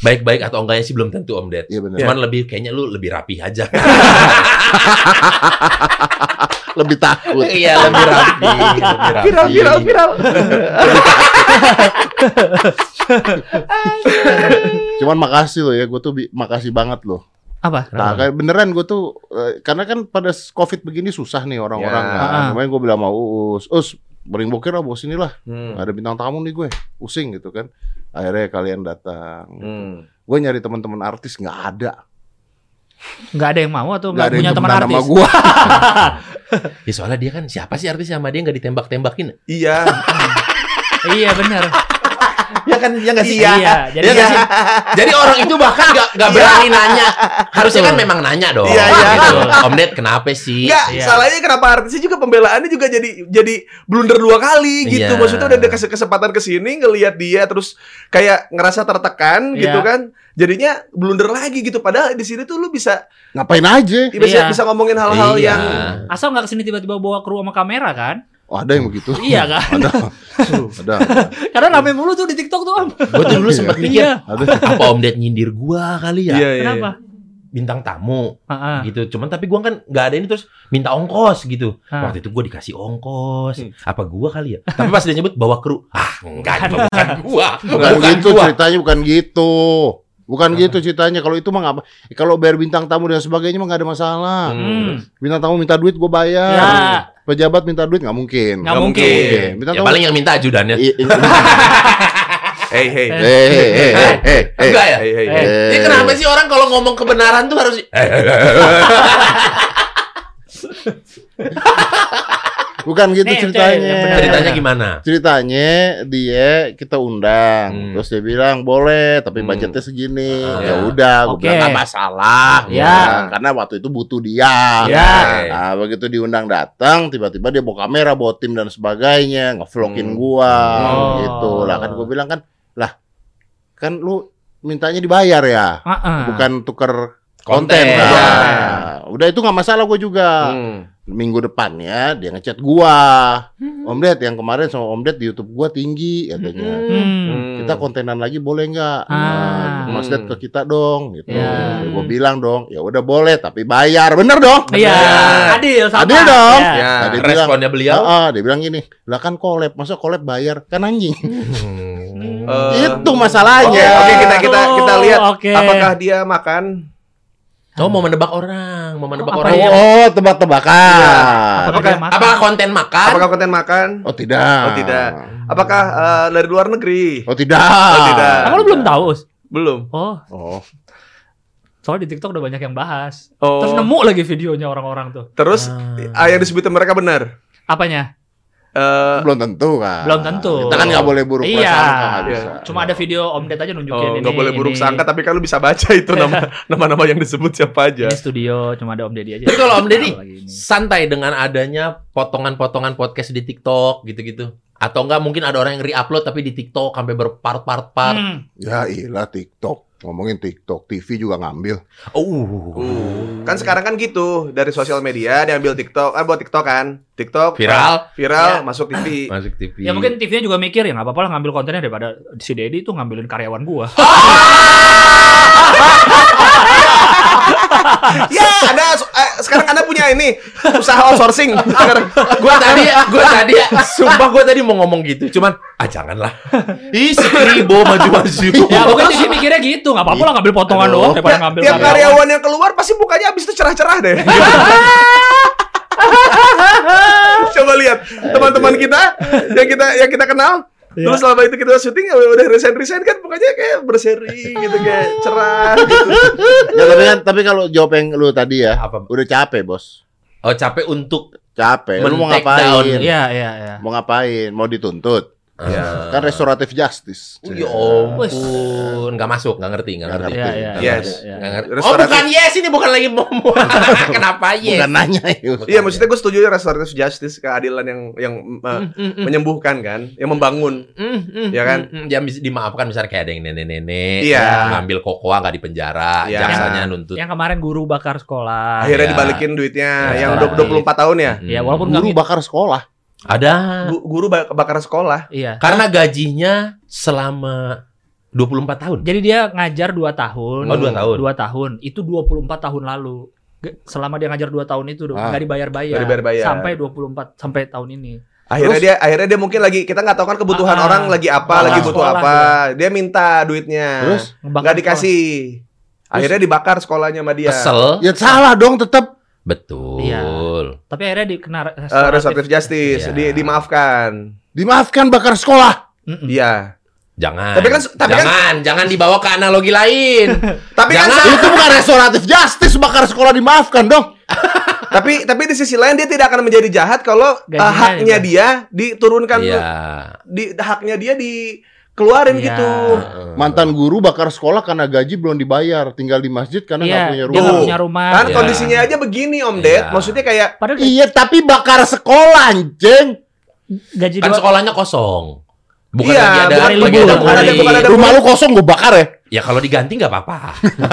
Baik-baik atau enggaknya sih belum tentu Om Ded. Iya bener. Cuman lebih kayaknya lu lebih rapi aja. Lebih takut. Iya, lebih rapi, lebih rapi. Viral, viral, viral. Cuman makasih loh ya, gue tuh makasih banget loh. Apa? Nah, kayak beneran gue tuh eh, karena kan pada covid begini susah nih orang-orang. Ya. Nah, Ah. kemarin gue bilang mau Uus, Us, bering bokir lah, bos inilah. Hmm. Ada bintang tamu nih gue, pusing gitu kan. Akhirnya kalian datang. Hmm. Gue nyari teman-teman artis nggak ada. Nggak ada yang mau atau Nggak punya teman artis? sama gue. Ya soalnya dia kan siapa sih artis sama dia nggak ditembak-tembakin? Iya. iya benar. Ya kan, ya nggak sih? Iya. Iya, jadi Iya nggak sih? Jadi orang itu bahkan nggak nggak berani nanya. Harusnya kan memang nanya dong. Iya, iya. Gitu. Om Ded kenapa sih? Enggak, Iya. salahnya kenapa artisnya juga pembelaannya juga jadi jadi blunder dua kali gitu. Iya. Maksudnya udah dikasih kesempatan ke sini ngelihat dia terus kayak ngerasa tertekan Iya. gitu kan. Jadinya blunder lagi gitu. Padahal di sini tuh lu bisa Ngapain aja? bisa, Iya. bisa ngomongin hal-hal Iya. yang Asal nggak ke sini tiba-tiba bawa kru sama kamera kan? Oh, ada yang begitu. Iya kan? Ada. ada. Karena rame mulu tuh di TikTok tuh om. Gue tuh dulu sempat mikir, Iya. Ada. apa Om Ded nyindir gua kali ya? Iya, iya. Kenapa? Bintang tamu gitu. Cuman tapi gua kan nggak ada ini terus minta ongkos gitu. Waktu itu gua dikasih ongkos. Hmm. Apa gua kali ya? Tapi pas dia nyebut bawa kru, ah enggak, bukan gua. Bukan gitu ceritanya, bukan gitu. Bukan gitu ceritanya. Kalau itu mah apa. Kalau bayar bintang tamu dan sebagainya mah nggak ada masalah. Hmm. Bintang tamu minta duit gue bayar. Ya. Pejabat minta duit nggak mungkin. Nggak mungkin. Bintang Ya tamu. paling yang minta ajudannya. I- i- Hey, hey. Eh. Eh, eh, eh, eh, eh, eh. Enggak ya? Hey, hey, Eh. hey. Ini kenapa sih orang kalau ngomong kebenaran tuh harus Bukan gitu Nih, ceritanya. benar. ceritanya gimana? Ceritanya dia kita undang, Hmm. terus dia bilang boleh, tapi Hmm. budgetnya segini. Ah. Ya udah, gue bilang nggak masalah. Ya. Ya. Karena waktu itu butuh dia. Ya. Nah, begitu diundang datang, tiba-tiba dia bawa kamera, bawa tim dan sebagainya, ngevlogin Hmm. gua, Oh. gitu. Lah kan gue bilang kan, lah kan lu mintanya dibayar ya, Ah, ah. bukan tuker Konten. konten. Nah, Ya. udah itu nggak masalah gue juga. Hmm. Minggu depannya dia ngechat gua, Om Ded yang kemarin sama Om Ded di YouTube gua tinggi katanya. Hmm. Kita kontenan lagi boleh nggak? Ah. Nah, Mas Ded ke kita dong, gitu. Ya. Gue bilang dong, ya udah boleh, tapi bayar, bener dong? Iya, Benar. adil sama. Adil dong. Iya. Ya. Nah, dia bilang, Responnya beliau. "Ah, ah," dia bilang gini, lah kan collab, masa collab bayar? Kan anjing. Hmm. Eh, Itu masalahnya. Oke, oke kita kita kita Oh, lihat oke. apakah dia makan Oh mau menebak orang, mau menebak Apa orang. ya? Oh, tebak-tebakan. Apakah Apakah-? Apakah konten makan? apakah konten makan? Oh, tidak. Oh, tidak. Apakah eh, dari luar negeri? Oh, tidak. Oh, tidak. Emang lu belum tahu? Us? Belum. Oh, Oh, soalnya di TikTok udah banyak yang bahas. Oh. Terus nemu lagi videonya orang-orang tuh. Terus Ah. ah, yang disebutin mereka benar. Apanya? Eh, belum tentu kan. Belum tentu. Kita kan nggak boleh buruk Iya. prasangka, Iya. bisa. Cuma ada video Om Ded aja nunjukin oh, ini. nggak boleh buruk ini. sangka, tapi kan lu bisa baca itu nama nama-nama yang disebut siapa aja. Ini studio cuma ada Om Deddy aja. Tapi kalau Om Deddy santai dengan adanya potongan-potongan podcast di TikTok gitu-gitu. Atau enggak mungkin ada orang yang re-upload tapi di TikTok sampai berpart-part-part. Hmm. Ya ilah TikTok. Ngomongin TikTok, TV juga ngambil. Oh. Uh, kan sekarang kan gitu dari sosial media diambil TikTok, ah buat TikTok kan, TikTok Viral. viral Ya. masuk TV. Masuk TV. Ya mungkin TV-nya juga mikir ya nggak apa-apa lah ngambil kontennya daripada si Deddy tuh ngambilin karyawan gua. ya ada eh, sekarang anda punya ini usaha outsourcing. Sekarang gua tadi gua tadi sumpah gua tadi mau ngomong gitu cuman ah janganlah ih Kribo maju-maju ya mungkin TV mikirnya gitu nggak apa-apa lah ngambil potongan Aduh. doang daripada ngambil tiap karyawan yang keluar pasti mukanya abis itu cerah-cerah deh. Coba lihat teman-teman kita yang kita yang kita kenal Iya. Terus selama itu kita syuting ya udah resign resign kan pokoknya kayak berseri gitu kayak cerah gitu. Ya, tapi kan tapi kalau jawab yang lu tadi ya, Apa? udah capek, Bos. Oh capek untuk Capek. Lu mau ngapain? Iya, iya, iya. Mau ngapain? Mau dituntut? Ya. Kan restoratif justice. Oh, ya ampun, nggak masuk, nggak ngerti, nggak Nggak ngerti. Iya, iya. Nggak Yes. ngerti, Iya. nggak ngerti. Oh bukan yes, ini bukan lagi mau Kenapa yes? Bukan nanya ya. Iya maksudnya gue setuju ya restoratif justice keadilan yang yang uh, Mm, mm, mm. menyembuhkan kan, yang membangun. Mm, mm, Ya kan? mm, mm. Dia bisa dimaafkan misalnya kayak ada yang nenek-nenek, Iya. ya, ngambil kokoa nggak di penjara, Iya. jaksanya nuntut. Yang kemarin guru bakar sekolah. Akhirnya Iya. dibalikin duitnya Iya. yang 24 tahun ya. Mm. Ya walaupun Guru bakar sekolah. Ada Gu- Guru bak- bakar sekolah. Iya. karena gajinya selama 24 tahun. Jadi dia ngajar 2 tahun. Oh, dua tahun. 2 tahun. Itu 24 tahun lalu. Selama dia ngajar 2 tahun itu Ah. nggak dibayar-bayar. Dibayar-bayar. Sampai 24 sampai tahun ini. Akhirnya Terus? dia akhirnya dia mungkin lagi kita nggak tahu kan kebutuhan Ah, orang lagi apa, lagi butuh sekolah apa. Dia minta duitnya. Terus? Nggak dikasih. Akhirnya dibakar sekolahnya sama dia. Kesel. Ya salah dong tetap. Betul. Iya. Tapi akhirnya dikena Eh, restoratif justice, Iya. di, dimaafkan. Dimaafkan bakar sekolah. Iya. Jangan. Tapi kan- tapi kan- jangan, jangan dibawa ke analogi lain. Tapi kan Jangan. sa- Itu bukan restoratif justice bakar sekolah dimaafkan dong. tapi tapi di sisi lain dia tidak akan menjadi jahat kalau Gajinya haknya juga. dia diturunkan Iya. di haknya dia dikeluarin Iya. gitu. Mantan guru bakar sekolah karena gaji belum dibayar, tinggal di masjid karena nggak Iya, punya dia rumah. nggak Tuh. punya rumah. Kan Iya. kondisinya aja begini Om Ded. Iya. Maksudnya kayak Padahal Iya, tapi bakar sekolah anjing. gaji Kan dua sekolahnya kosong. Bukan Iya, lagi ada bukan ada libur, murid. bukan ada- bukan ada- Rumah lu kosong gue bakar ya. Ya kalau diganti nggak apa-apa.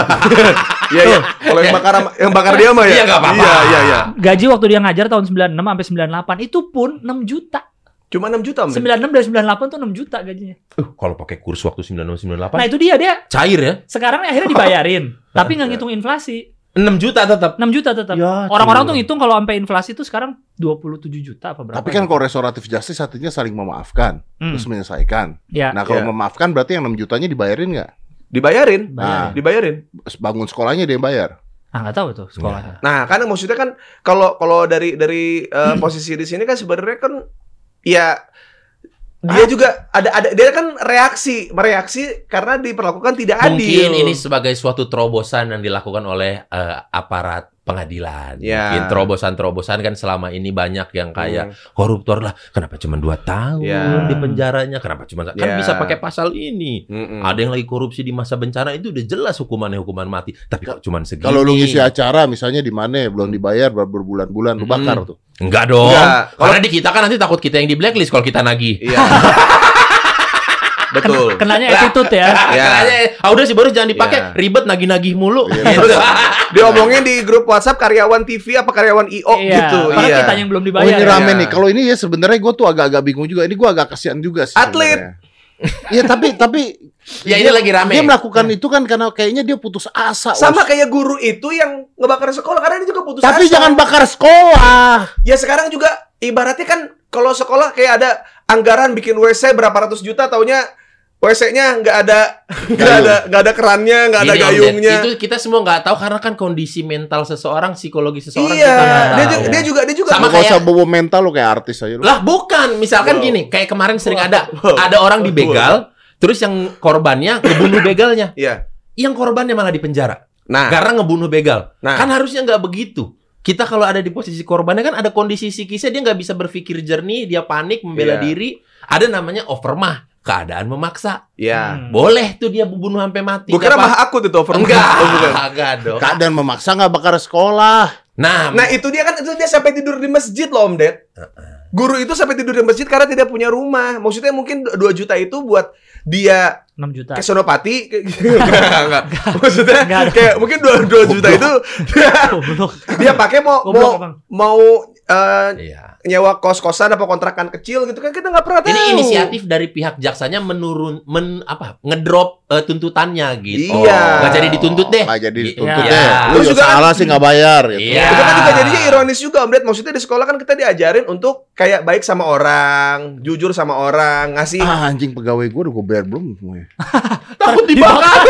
Iya iya. Kalau yang bakar yang bakar dia mah ya. Iya, nggak apa-apa. Iya iya iya. gaji waktu dia ngajar tahun 96 sampai 98 itu pun 6 juta. Cuma 6 juta. Ded. 96 dari 98 tuh 6 juta gajinya. Uh, kalau pakai kurs waktu 9698 Nah, itu dia dia cair ya. sekarang akhirnya dibayarin, tapi nggak ngitung inflasi. 6 juta tetap. 6 juta tetap. Ya, Orang-orang tuh ngitung kalau sampai inflasi itu sekarang 27 juta apa berapa? Tapi kan kalau restoratif justice artinya saling memaafkan, Hmm. terus menyelesaikan. ya, Nah, kalau Iya. memaafkan berarti yang 6 jutanya dibayarin nggak? Dibayarin. Nah. Dibayarin. Bangun sekolahnya dia yang bayar. ah nggak tahu tuh sekolahnya. Nah, kan maksudnya kan kalau kalau dari dari eh, posisi di sini kan sebenarnya kan ya dia juga ada ada dia kan reaksi mereaksi karena diperlakukan tidak adil. Mungkin ini sebagai suatu terobosan yang dilakukan oleh eh, aparat pengadilan. Ya. Mungkin terobosan-terobosan kan selama ini banyak yang kayak Hmm. koruptor lah. Kenapa cuma 2 tahun Ya. di penjaranya? Kenapa cuma kan Ya. bisa pakai pasal ini? Mm-mm. Ada yang lagi korupsi di masa bencana itu udah jelas hukumannya hukuman mati. Tapi kok cuma segini? Kalau lu ngisi acara misalnya di mana belum dibayar ber- berbulan-bulan lu Hmm. bakar tuh. Enggak dong. Enggak. Karena di kita kan nanti takut kita yang di blacklist kalau kita nagih. Iya. Betul. Kenanya attitude ya. Ya. Makanya, ah udah sih baru jangan dipakai Ya. ribet nagih-nagih mulu. Iya. Gitu. Diomongin di grup WhatsApp karyawan TV apa karyawan IO Iya, gitu. padahal Iya. kita yang belum Oh dibayar. ini ya. rame ya. nih. Kalau ini ya sebenarnya gue tuh agak-agak bingung juga. Ini gue agak kasihan juga sih. Atlet. Iya tapi tapi ya ini lagi rame. dia melakukan itu kan karena kayaknya dia putus asa. Sama Wos. kayak guru itu yang ngebakar sekolah karena dia juga putus Tapi asa. jangan bakar sekolah. Ya sekarang juga ibaratnya kan kalau sekolah kayak ada anggaran bikin WC berapa ratus juta taunya WC-nya nggak ada nggak ada nggak ada kerannya nggak ada Om gayungnya. Itu kita semua nggak tahu karena kan kondisi mental seseorang, psikologi seseorang iya, kita nggak dia, tahu. juga, dia juga dia juga Sama kayak- usah bawa mental lo kayak artis aja lo. Lah bukan, misalkan Wow. gini, kayak kemarin sering ada Wow. ada orang dibegal, terus yang korbannya ngebunuh begalnya, Iya. yang korbannya malah di penjara Nah, karena ngebunuh begal. nah. Kan harusnya nggak begitu. Kita kalau ada di posisi korbannya kan ada kondisi psikisnya dia nggak bisa berpikir jernih, dia panik, membela Iya. diri. Ada namanya overmah, keadaan memaksa. ya. Hmm. Boleh tuh dia bunuh sampai mati. Gue kira mah aku tuh over Enggak, Oh, bukan. enggak dong. Keadaan memaksa nggak bakar sekolah. Nah, Nah itu dia kan itu dia sampai tidur di masjid loh Om Ded. Guru itu sampai tidur di masjid karena tidak punya rumah. Maksudnya mungkin 2 juta itu buat dia 6 juta. ke Sonopati kayak gitu. enggak, enggak. Maksudnya Enggak kayak mungkin 2, 2 juta itu dia, dia pakai mau Goblok, mau mau eh, iya. Nyewa kos-kosan apa kontrakan kecil gitu kan kita nggak pernah tahu. Ini inisiatif dari pihak jaksanya menurun men apa ngedrop eh, tuntutannya gitu. Iya. Nggak jadi dituntut deh. Nggak jadi Iya. dituntut Iya. deh. Lu juga kan- salah sih nggak bayar. Gitu. Iya. Itu kan juga jadinya ironis juga Om Ded. Maksudnya di sekolah kan kita diajarin untuk kayak baik sama orang, jujur sama orang, ngasih Ah, anjing pegawai gue udah gue bayar belum semuanya. Takut dibakar.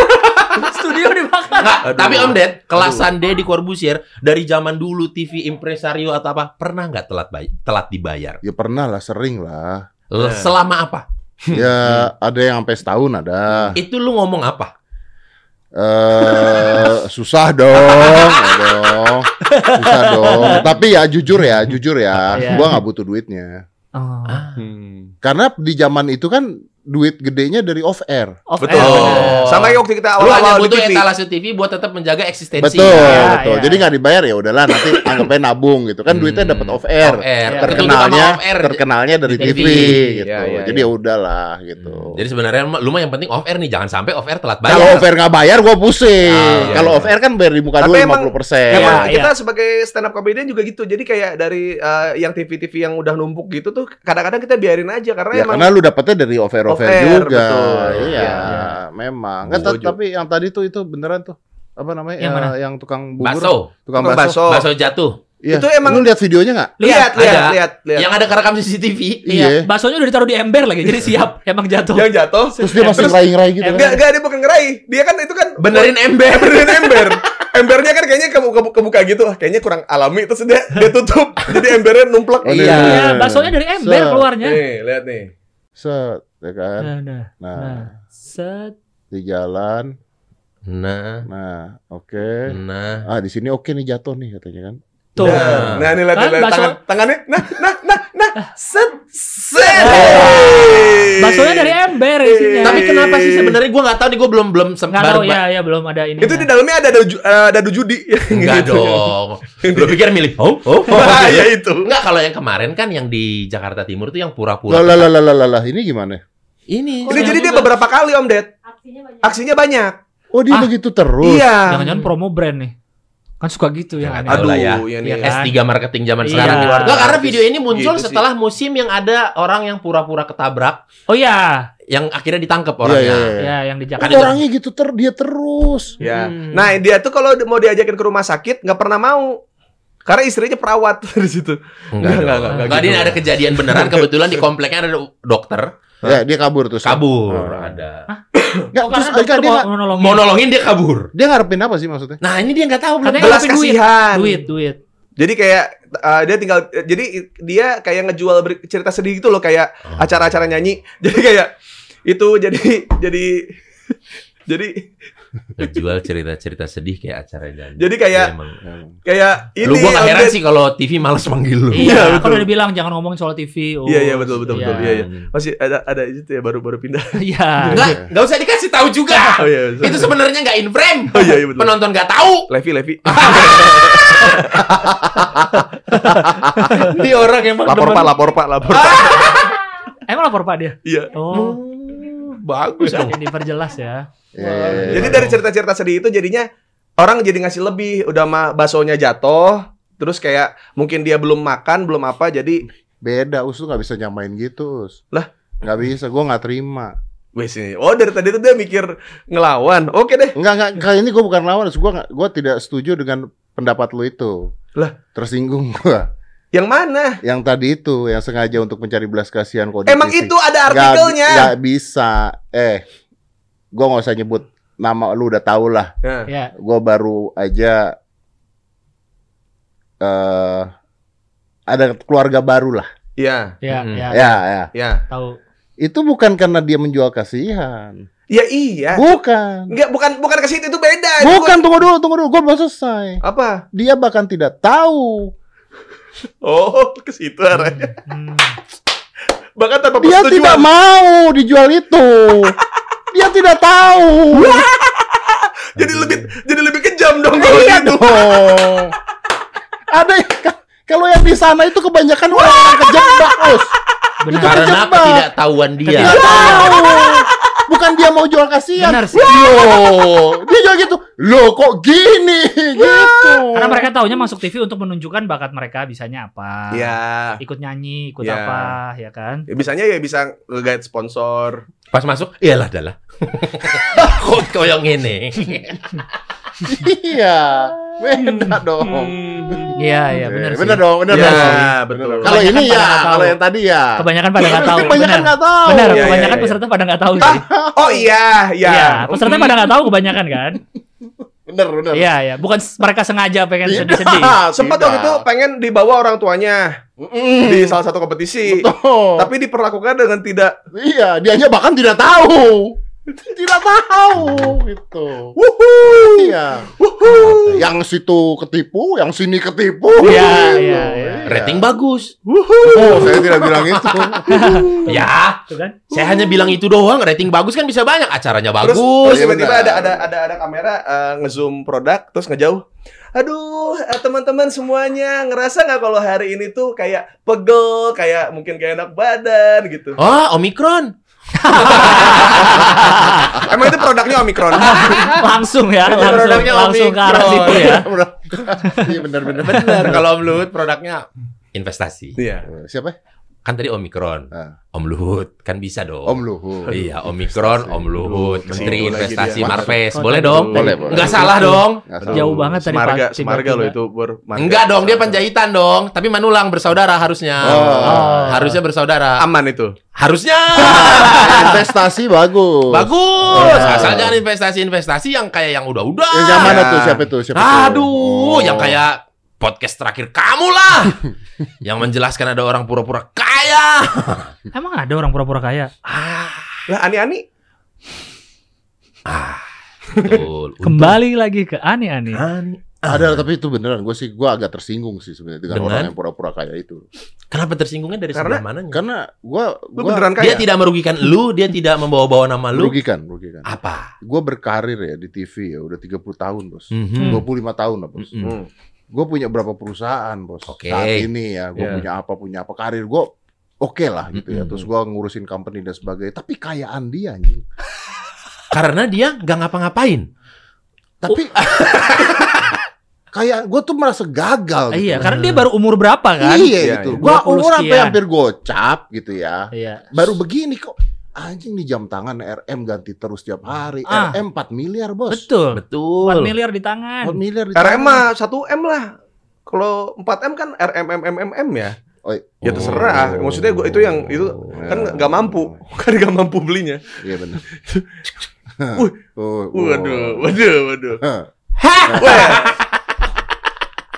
Studio dibakar. Nggak, Aduh. tapi Om Ded, kelasan D di Corbusier dari zaman dulu TV impresario atau apa pernah nggak telat bay telat dibayar? Ya pernah lah, sering lah. L- Nah. Selama apa? Ya ada yang sampai setahun ada. Itu lu ngomong apa? Eh susah dong, ya dong. Susah dong. Tapi ya jujur ya, jujur ya, Iya. gua nggak butuh duitnya. Oh. Karena di zaman itu kan duit gedenya dari off air. Off Betul. air, bener. Sama yang waktu kita Lu hanya awal-awal di butuh TV. etalase TV buat tetap menjaga eksistensi. Betul, Iya, betul. iya. Jadi nggak dibayar ya udahlah nanti anggapnya nabung gitu kan duitnya Hmm. dapat off air. Off air. Iya. Terkenalnya off air. terkenalnya dari Di TV, TV. gitu. Iya, iya, Jadi iya. ya udahlah gitu. Hmm. Jadi sebenarnya lu mah yang penting off air nih, jangan sampai off air telat Kalau bayar. off air nggak bayar gua pusing. Ah, iya, Kalau iya. off air kan bayar di muka dulu emang- 50%. Emang Iya, kita sebagai stand up comedian juga gitu. Jadi kayak dari eh, yang TV-TV yang udah numpuk gitu tuh kadang-kadang kita biarin aja karena Ya emang karena lu dapetnya dari off air off air Off-air, juga. betul. Iya, Iya. memang. Kan, Setuju. tapi yang tadi tuh itu beneran tuh. Apa namanya? Yang Eh, mana? yang tukang bubur. Bakso. Tukang bakso. bakso. Bakso jatuh. Iya. Itu emang- lu lihat videonya nggak? lihat Lihat, lihat ada. lihat lihat. Yang ada kerekam CCTV. Iya. Iya. Baksonya udah ditaruh di ember lagi, jadi siap. Emang jatuh. Yang jatuh. Terus dia masih ngerai-ngerai gitu. Enggak, enggak dia bukan ngerai. Dia kan itu kan Benerin ember. benerin ember. Embernya kan kayaknya kebuka, kebuka gitu. Ah, Kayaknya kurang alami terus dia dia tutup. Jadi embernya numplek. Oh, Iya. Iya, baksonya dari ember Set. keluarnya. Nih, lihat nih. Set, ya kan? Nah, nah, Nah, nah. Set. di jalan. Nah, Nah, oke. nah. Ah, di sini oke nih jatuh nih katanya kan. Tuh. Nah, nah ini lihat, Kan lihat bakso- tangan, tangannya. Nah, nah, nah, nah. Set, set. Baksonya dari ember isinya. Tapi kenapa sih sebenarnya gua nggak tahu nih gua belum belum sem- Nggak baru tahu ya, ya belum ada ini. Itu di dalamnya ada ada, ju- eh, ada judi. Enggak Gitu. dong. Lu pikir milih oh oh. Wah, ya itu. Enggak kalau yang kemarin kan yang di Jakarta Timur tuh yang pura-pura. lah lah lah lah, lah, ini gimana? Ini. Ini jadi dia beberapa kali Om Ded. Aksinya banyak. Oh, dia Ah. begitu terus. Iya. Jangan-jangan promo brand nih. Kan suka gitu yang aneh. Jangan Aduh lah ya. nih. kan? S3 marketing zaman Iya. sekarang di luar. Nggak, karena video ini muncul Gitu sih. setelah musim yang ada orang yang pura-pura ketabrak Oh iya, yang akhirnya ditangkap orangnya. iya, iya. ya yang di Kan Jakarta. orangnya gitu ter dia terus. Ya. Hmm. Nah, dia tuh kalau mau diajakin ke rumah sakit nggak pernah mau. Karena istrinya perawat di situ. Enggak, Enggak, dong. enggak, enggak Enggak, gitu. ini ada kejadian beneran kebetulan di kompleknya ada dokter Ya, dia kabur terus. kabur Oh. ada. Nggak, Oh, terus mereka dokter dia mau nolongin. Mau nolongin dia kabur. dia ngarepin apa sih maksudnya? Nah, ini dia nggak tahu belum. Katanya Belas kasihan. Duit, duit. Jadi kayak uh, dia tinggal jadi dia kayak ngejual cerita sedih gitu loh kayak Oh. acara-acara nyanyi. Jadi kayak itu jadi jadi jadi Ngejual cerita-cerita sedih kayak acara dan. Jadi kayak- emang. kayak ini Lu gua nggak Om heran sih kalau TV males manggil lu. Iya, Iya, betul. kan udah dibilang jangan ngomongin soal TV. Oh, Iya, iya, betul, betul, betul. Iya, iya. Masih ada ada itu ya baru baru pindah. Iya. Enggak, enggak usah dikasih tahu juga. Oh iya. betul. Itu sebenarnya nggak in frame. Oh iya, iya betul. Penonton nggak tahu. Levi Levi. Ini orang emang lapor. Pak, lapor Pak, lapor Pak. Emang lapor Pak dia? Iya. Oh, Bagus dong. ini diperjelas ya. Ya, ya, ya. Jadi dari cerita-cerita sedih itu jadinya orang jadi ngasih lebih, udah mah baksonya jatuh, terus kayak mungkin dia belum makan, belum apa, jadi beda us tuh nggak bisa nyamain gitu us. Lah? nggak bisa gua nggak terima wes nih. Oh dari tadi tuh dia mikir ngelawan. Oke deh. Enggak, enggak, kali ini gue bukan lawan, gue nggak, gue tidak setuju dengan pendapat lu itu. Lah? tersinggung gua. Yang mana? Yang tadi itu, yang sengaja untuk mencari belas kasihan kode Emang itu ada artikelnya. nggak bisa. Eh, gue nggak usah nyebut nama, lu udah tau lah. Nah, Ya. Gue baru aja eh ada keluarga baru lah. Iya, Ya, Mm-mm. ya, Ya, ya. ya. tahu. Itu bukan karena dia menjual kasihan. Ya iya. Bukan. Enggak, bukan bukan ke situ itu beda. Itu Bukan, tunggu dulu, tunggu dulu. Gue belum selesai. gua- Apa? Dia bahkan tidak tahu. Oh, ke situ arahnya. Hmm. Bahkan tanpa Dia persetujuan. tidak mau dijual itu. Dia tidak tahu. Jadi lebih jadi lebih kejam dong kalau Iya gitu. dong. Ada yang kalau yang di sana itu kebanyakan orang kejebak, Us. Benar. Itu Karena ketidaktahuan dia. Tidak tahu. Bukan dia mau jual kasihan. Benar sih. Loh, dia jual gitu. Loh, kok gini? Gitu. Karena mereka taunya masuk TV untuk menunjukkan bakat mereka bisanya apa. Iya. Ikut nyanyi, ikut Ya. apa, ya kan? Ya, bisanya ya bisa nge-guide sponsor. Pas masuk, iyalah adalah. Kok koyong ini? iya. Beda dong. Iya, iya, benar sih. Bener dong, bener Iya, dong. betul. Kalau Kebanyakan ini ya, kalau yang tadi ya. Kebanyakan pada nggak tahu. Kebanyakan benar. nggak tahu. Benar, Iya, kebanyakan iya, iya. peserta pada nggak tahu Ah, sih. Oh iya, iya. Iya, peserta pada nggak tahu kebanyakan kan? Bener, bener. Iya, iya. Bukan mereka sengaja pengen sedih-sedih. Sempat waktu itu pengen dibawa orang tuanya. di salah satu kompetisi. Betul. Tapi diperlakukan dengan tidak Iya, dianya bahkan tidak tahu. Tidak tahu gitu. wuhu. Iya. Yang situ ketipu, yang sini ketipu. Iya, iya, iya. Rating bagus. Oh, saya tidak bilang itu. Ya, kan? saya hanya bilang itu doang. Rating bagus kan bisa banyak. Acaranya bagus. terus tiba-tiba Iya, ada benar. ada ada ada kamera eh, ngezoom produk terus ngejauh. Aduh, eh, teman-teman semuanya ngerasa nggak kalau hari ini tuh kayak pegel, kayak mungkin kayak enak badan gitu. Oh, Omikron. Emang itu produknya Omikron. langsung ya, langsung, produknya langsung ke arah situ ya. Iya benar-benar. Benar. Kalau Om Luhut produknya investasi. Iya. Siapa? Kan tadi Omikron. Ah. Om Luhut kan bisa dong. Om Luhut. Iya, Omikron, Om Luhut, Menteri Investasi. Marves. Boleh dong? Boleh, boleh. Enggak salah dong. Jauh banget tadi Semarga, Pak. Semarga loh itu ber. Enggak dong, dia penjahitan dong. Tapi Manulang bersaudara harusnya. Oh. Harusnya bersaudara. aman itu. Harusnya. Investasi bagus. Bagus. Ya. Asal jangan investasi-investasi yang kayak yang udah-udah. Yang yang mana Ya. tuh? Siapa tuh? Siapa tuh? Aduh, Oh. yang kayak podcast terakhir kamu lah. yang menjelaskan ada orang pura-pura kaya. Emang ada orang pura-pura kaya? Lah ani-ani. Betul. Kembali lagi ke ani-ani. Ani- Ada tapi itu beneran. Gue sih gue agak tersinggung sih sebenarnya dengan Dengan? orang yang pura-pura kaya itu. Kenapa tersinggungnya dari Karena- sebelah mananya? Karena gue gue beneran Dia kaya? tidak merugikan lu, dia tidak membawa-bawa nama lu. merugikan, merugikan. Apa? Gue berkarir ya di TV ya udah 30 tahun bos. Mhm. 25 tahun lah bos. Mhm. Hmm. Gue punya berapa perusahaan bos. Oke. Saat ini ya gue Iya. punya apa punya apa karir gue oke lah gitu ya. Terus gue ngurusin company dan sebagainya. Tapi kayaan dia anjing. Karena dia nggak ngapa-ngapain. Tapi kayak gue tuh merasa gagal. gitu. Iya, karena dia baru umur berapa kan? Iya Iya, gitu. iya. Gua 20 umur sampai hampir gocap gitu ya. Iya. Baru begini kok. Anjing nih jam tangan RM ganti terus tiap hari. Ah. RM 4 miliar, Bos. Betul. Betul. 4 miliar di tangan. 4 miliar di RM tangan. mah 1 M lah. Kalau 4 M kan RMMMM ya. Oh, Ya terserah. Maksudnya gua itu yang itu kan nggak mampu, kan nggak mampu belinya. Iya benar. Wih. Oh, oh. Waduh, waduh, waduh. Hah.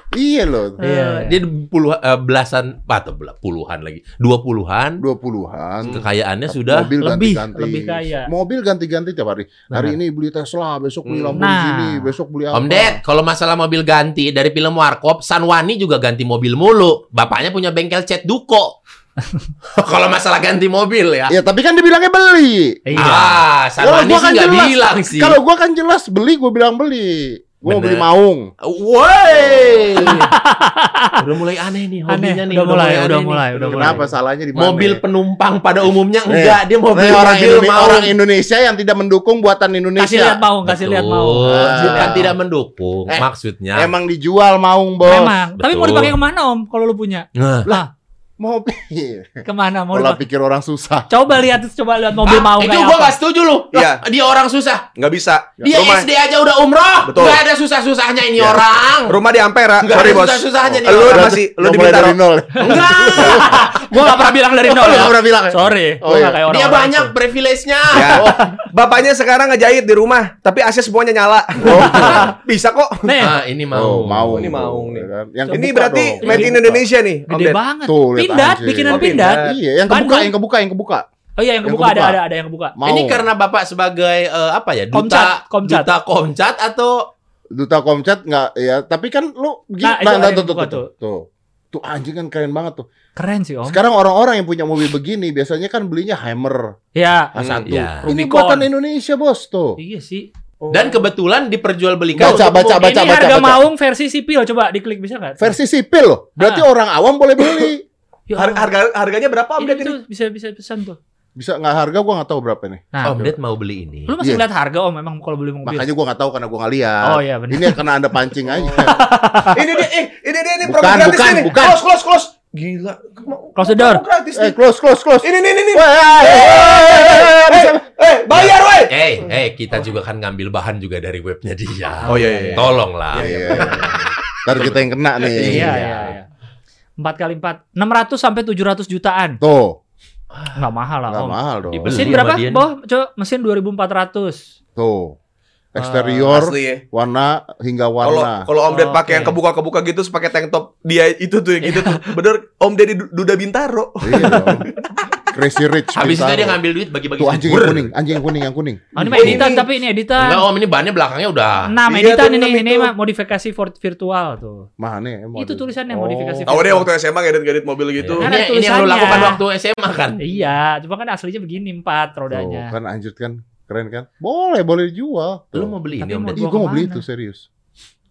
Iya loh. Iya. Eh, Dia puluhan eh, belasan atau bela- puluhan lagi. Dua puluhan. 20-an. Kekayaannya sudah mobil lebih- ganti-ganti. lebih kaya. Mobil ganti-ganti tiap hari. Hari Benar. ini beli Tesla, besok beli Hmm. Lamborghini, Nah. besok beli apa. Om Ded, kalau masalah mobil ganti dari film Warkop, Sanwani juga ganti mobil mulu. Bapaknya punya bengkel cat Duko. kalau masalah ganti mobil ya. Ya, tapi kan dibilangnya beli. Iya. Ah, Sanwani Kalau gua sih kan nggak jelas. bilang sih. Kalau gua kan jelas beli, gua bilang beli. Gua mau beli maung. Woi. udah mulai aneh nih hobinya Aneh, nih. udah mulai, udah mulai, udah mulai. Kenapa salahnya di mana? Mobil ya? penumpang pada umumnya Nih, enggak, dia mobil Nih, orang, mobil Indonesia, mau. orang Indonesia yang tidak mendukung buatan Indonesia. Kasih lihat mau, kasih lihat mau. Ah. Bukan tidak mendukung, Eh, maksudnya. Emang dijual maung, Bos. Memang. Tapi mau dipakai ke mana Om? Kalau lu punya? Nah, Lah, Mobil. ke mana mau Kalau dipakai? pikir orang susah. Coba lihat, coba lihat mobil ah, mau itu apa. nggak setuju lu. Iya. Dia orang susah. Nggak bisa. Dia rumah, SD aja udah umroh. Betul. Nggak ada susah-susahnya ini Iya. orang. rumah di Ampera. Nggak Sorry ada bos. susah-susahnya nih Lu orang. masih lu Udah di mulai Bintaro. dari nol. Enggak. Gua gak pernah bilang dari Oh, nol lu ya. nggak pernah bilang ya? Sorry, Oh, iya. kayak orang Dia banyak privilege-nya. Ya. Bapaknya sekarang ngejahit di rumah, tapi AC semuanya nyala. Bisa kok. Nih, Ah, ini Oh, mau. mau. Ini maung nih. Yang Ini berarti made in Indonesia nih, gede banget. Tuh, lihat Pindat, anjing. bikinan Oh, pindat. pindat. Iya, yang kebuka, Bandung. yang kebuka, yang kebuka. Oh iya, yang Yang kebuka ada, kebuka. ada, ada yang kebuka. Mau. Ini karena Bapak sebagai eh, apa ya? Duta Komcat, komcat. duta komcat atau Duta Komcat nggak ya, tapi kan lu begini, Nah, nah, nah, tuh, tuh, kebuka tuh, tuh. Tuh anjing kan keren banget tuh. Keren sih Om. Sekarang orang-orang yang punya mobil begini biasanya kan belinya Hammer Ya, A1. ya. Ini Rubicon. buatan Indonesia, Bos, tuh. iya sih. dan kebetulan diperjualbelikan Baca, baca, baca, Ini baca, harga baca. maung versi sipil, coba diklik bisa nggak? Versi sipil loh. Berarti Ah. orang awam boleh beli. Ya Har- harga harganya berapa Om ini Ded ini? tuh bisa bisa pesan tuh. Bisa nggak harga gua nggak tahu berapa nih. Nah, Om Ded mau beli ini. lu masih Iya. lihat harga Om memang kalau beli mobil. Makanya gua nggak tahu karena gua nggak lihat. Oh iya benar. Ini karena Anda pancing aja. ini dia, eh, ini dia ini Bukan, program gratis bukan, ini. bukan. Close, close, close. Gila. Close the door. Gratis eh, close, close, close. Ini nih, nih, nih. Wah, eh, bayar, woi. Eh, eh, kita juga kan ngambil bahan juga dari webnya dia. Oh, iya, iya, iya. Tolonglah. Iya, iya. Ntar kita yang kena nih. Iya iya iya. 4 kali 4 600 sampai 700 jutaan. Tuh, Nggak mahal lah nggak Om. mahal dong. Dibeli. Mesin berapa? dia nih. Boh, coba mesin 2400. Tuh. Eksterior, Asli ya. warna hingga Kalau warna. kalau Om Ded pakai Oke. yang kebuka-kebuka gitu, terus pakai tank top dia itu tuh yang gitu tuh. Bener Om Deddy Du- Duda Bintaro. Iya dong. Crazy Rich. Habis itu dia ngambil duit bagi-bagi. Tuh duit. anjing yang kuning, anjing yang kuning, yang kuning. Oh, ini mah Oh, editan tapi ini editan. Enggak om ini bannya belakangnya udah. Enam Iya, editan ini ini mah modifikasi virtual tuh. Mana emang Itu tulisannya, Oh. modifikasi Tahu dia waktu SMA ngedit-ngedit mobil gitu. Kan Ini, yang lu lakukan waktu SMA kan? Iya, cuma kan aslinya begini empat Tuh, rodanya. kan anjir kan keren kan? Boleh, boleh dijual. Lu mau beli ini? Ih, gua mau beli itu serius.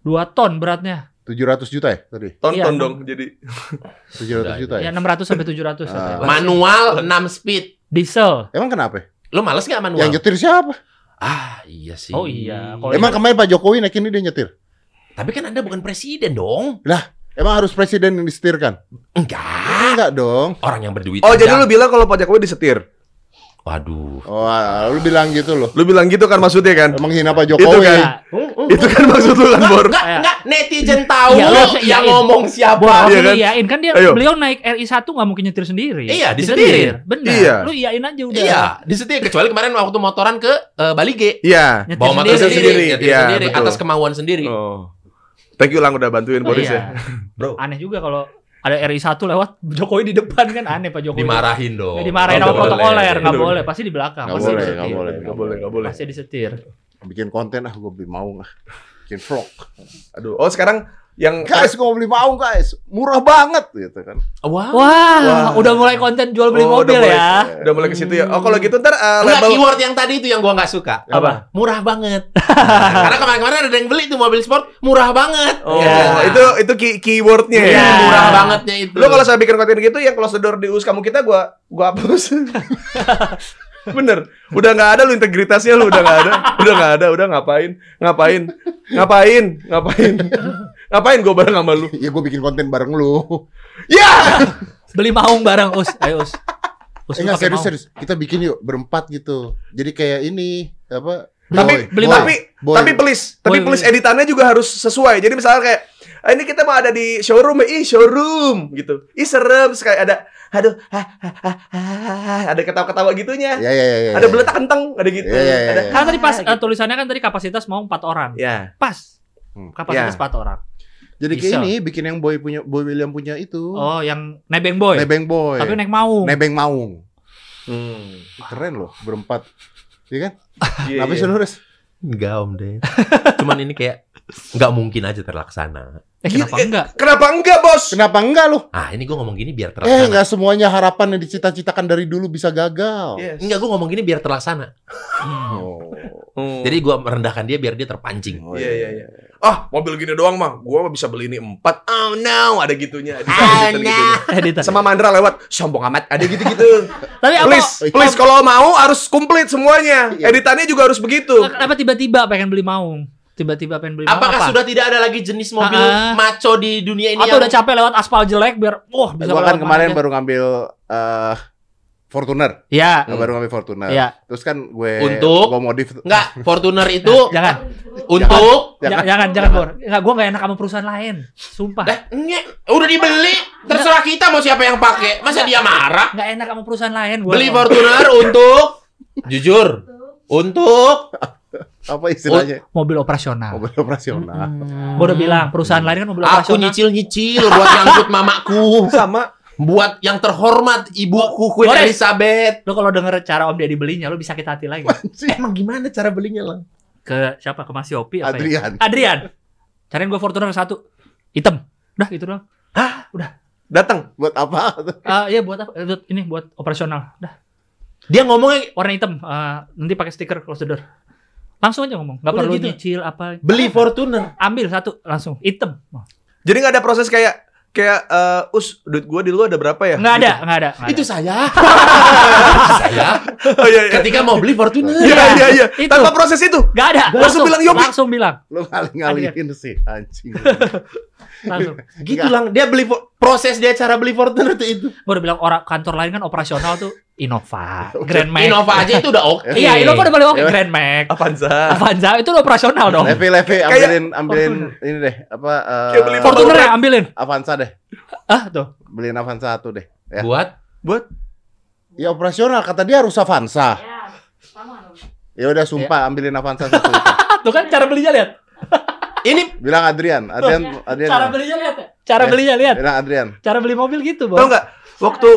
Dua ton beratnya. 700 juta ya tadi? Tonton Iya. dong jadi 700 Udah, juta Ya ya? 600 sampai 700 Ah. katanya. Manual 6 speed. Diesel. Emang kenapa? Lu males nggak manual? Yang nyetir siapa? Ah iya sih. Oh iya, kalau Emang kemarin Pak Jokowi naikin ini dia nyetir? Tapi kan anda bukan presiden dong. Emang harus presiden yang disetirkan? Enggak. Enggak dong. Orang yang berduit. Oh, aja. jadi lu bilang kalau Pak Jokowi disetir. Waduh. Oh, lu bilang gitu loh. Lu bilang gitu kan maksudnya kan? Emang hina Pak Itu Jokowi. kan. Ya, Itu kan maksud lu kan, Bor. Enggak, enggak. Netizen tahu Iya, lu harus yang iyain. ngomong siapa. Bor, Iya iya kan? iyain kan dia Ayo. beliau naik RI1 nggak mungkin nyetir sendiri. Iya, disetirin. Benar. Iya. Lu iyain aja udah. Iya, disetir kecuali kemarin waktu motoran ke eh, Bali G. Iya. Nyetir Bawa motor sendiri. sendiri, Sendiri, nyetir iya, sendiri betul. atas kemauan sendiri. Oh. Thank you Lang udah bantuin Oh, Boris iya. ya. Bro, Aneh juga kalau ada RI1 lewat Jokowi di depan kan aneh Pak Jokowi. dimarahin dong. Ya, dimarahin Nggak sama protokoler, nggak boleh, pasti di belakang. Nggak pasti boleh, disetir. nggak boleh. Enggak boleh, enggak boleh. Pasti disetir. Bikin konten ah, gue beli mau ah. Bikin vlog. Aduh. Oh, sekarang yang Guys, gue mau beli mau guys. Murah banget gitu kan. Wah. Wah, Wah. udah mulai konten jual beli Oh, udah mobil mulai. ya. udah mulai ke situ ya. Oh, kalau gitu ntar uh, Enggak, label keyword yang tadi itu yang gua nggak suka. Apa? Murah banget. Nah, karena kemarin-kemarin ada yang beli tuh mobil sport murah banget. Oh, Ya. itu itu key keywordnya Iya, ya. murah bangetnya itu. Lu kalau saya bikin konten gitu yang close the door di us kamu kita gua gua hapus. Bener, udah nggak ada lu integritasnya lu udah nggak ada, udah nggak ada, udah ngapain, ngapain, ngapain, ngapain, ngapain gue bareng sama lu? Ya gue bikin konten bareng lu. Ya, Beli maung bareng Us. Ayo Us. Us Eh enggak serius serius. Kita bikin yuk berempat gitu. Jadi kayak ini apa? tapi beli boy, tapi boy. tapi please, tapi Boy, please boy. editannya juga harus sesuai. Jadi misalnya kayak "Ah, ini kita mau ada di showroom, ya, ih showroom gitu, ih serem, kayak ada, aduh, ha, ha, ha, ha, ha, ada ketawa-ketawa gitunya, Ya ya ya. ya ada ya. beletak kentang, ada gitu, Iya, iya, iya, ada, iya. Karena tadi pas eh, tulisannya kan tadi kapasitas mau empat orang. ya, Pas. Hmm. Kapasitas Ya. empat orang. Jadi kayak ini bikin yang boy punya boy William punya itu. Oh, yang nebeng boy. Nebeng boy. Tapi naik maung. Nebeng maung. Hmm. Keren loh berempat. Iya kan? Sih lu, Res? Enggak om deh. Cuman ini kayak nggak mungkin aja terlaksana. Eh, kenapa Gila, enggak? Kenapa enggak, Bos? Kenapa enggak lu? Ah ini gue ngomong gini biar Eh, terlaksana. enggak semuanya harapan yang dicita-citakan dari dulu bisa gagal. Yes. Enggak, gue ngomong gini biar terlaksana. Oh. Hmm. Jadi gue merendahkan dia biar dia terpancing. Oh, Iya, iya, iya. Ah, mobil gini doang mah. Gua mah bisa beli ini empat. Oh no, ada gitunya. Ada Oh, editan no. Editan. Sama Mandra lewat, sombong amat. Ada gitu-gitu. Tapi apa? please, please kalau mau harus komplit semuanya. Iya. Editannya juga harus begitu. Kenapa tiba-tiba pengen beli maung? Tiba-tiba pengen beli Apakah apa? sudah tidak ada lagi jenis mobil ah. maco di dunia ini Atau yang udah capek lewat aspal jelek biar wah bisa Gua kan kemarin aja. baru ngambil eh Fortuner. Ya. Gua baru ngambil Fortuner. Iya. Terus kan gue Untuk? gua modif Enggak, Fortuner itu Jangan. untuk Jangan. Jangan, jangan, jangan, Bor. Enggak, gua enggak enak sama perusahaan lain. Sumpah. Dah, nyek, udah dibeli. Terserah kita mau siapa yang pakai. Masa dia marah? Enggak enak sama perusahaan lain gua. Beli Fortuner untuk jujur untuk apa istilahnya? mobil operasional. Mobil operasional. Gua udah bilang perusahaan lain kan mobil aku operasional. nyicil-nyicil buat ngangkut mamaku. Sama. Buat yang terhormat ibuku Queen Boleh. Elizabeth. Lu kalau denger cara Om Deddy belinya, lu bisa sakit hati lagi. Emang gimana cara belinya lah? Ke siapa? Ke Mas Yopi apa ya? Adrian. Adrian. Cariin gua Fortuner satu. Hitam. Udah gitu doang. Datang. Buat apa? Ah, iya buat apa? Ini buat operasional. Udah. Dia ngomongnya Warna hitam. Ah, nanti pakai stiker close the door. Langsung aja ngomong. Gak Udah perlu gitu. nyicil apa. beli Fortuner. Ambil satu langsung hitam. Jadi nggak ada proses kayak kayak eh, us duit gua di lu ada berapa ya? Enggak ada, Gitu. enggak ada. nggak Itu ada. saya. Saya. Oh iya iya. Ketika mau beli Fortuner. Iya iya iya. Itu. Tanpa proses itu. Enggak ada. Langsung bilang Yopi. Langsung bilang. Lu ngaling-ngalihin sih anjing. Langsung. Gitu lang. Dia beli proses dia cara beli Fortuner itu udah bilang orang kantor lain kan operasional tuh Innova, Grand Max. Innova aja itu udah oke. Iya, Innova udah paling oke. Ya. Grand Max. Avanza. Avanza itu udah operasional dong. Levi Levi ambilin ambilin ini deh apa eh, beli Fortuner ya ambilin. Avanza deh. Ah, tuh. Beliin Avanza satu deh. Ya. Buat Buat Ya operasional kata dia harus Avanza. Ya udah sumpah ambilin Avanza satu. Tuh kan cara belinya lihat. Ini Bilang Adrian, Adrian, Adrian. Cara belinya lihat. ya? Cara belinya lihat. Bilang Adrian. Cara beli mobil gitu, Tahu Bos. nggak? Waktu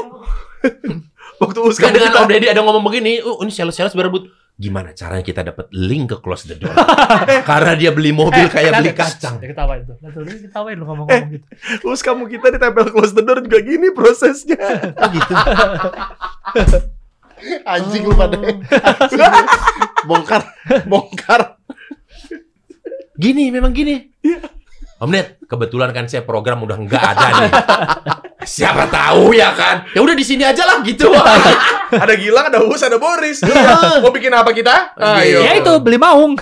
waktu Uska Kan dengan kita Om Deddy ada ngomong begini, oh ini sales-sales berebut. Gimana caranya kita dapat link ke close the door? Karena dia beli mobil kayak beli kacang. Ya, ketawain tuh. Nah, tuh, dia ketawain lu ngomong-ngomong gitu. Us kamu kita ditempel close the door juga gini prosesnya. Oh gitu. Anjing lu pada. Anjing. bongkar, bongkar. Gini, memang gini. Om Ned, kebetulan kan saya program udah nggak ada nih. Siapa tahu ya kan? Ya udah di sini aja lah gitu. ada Gilang, ada Us, ada Boris. Mau bikin apa kita? Ayo. Ya itu beli maung.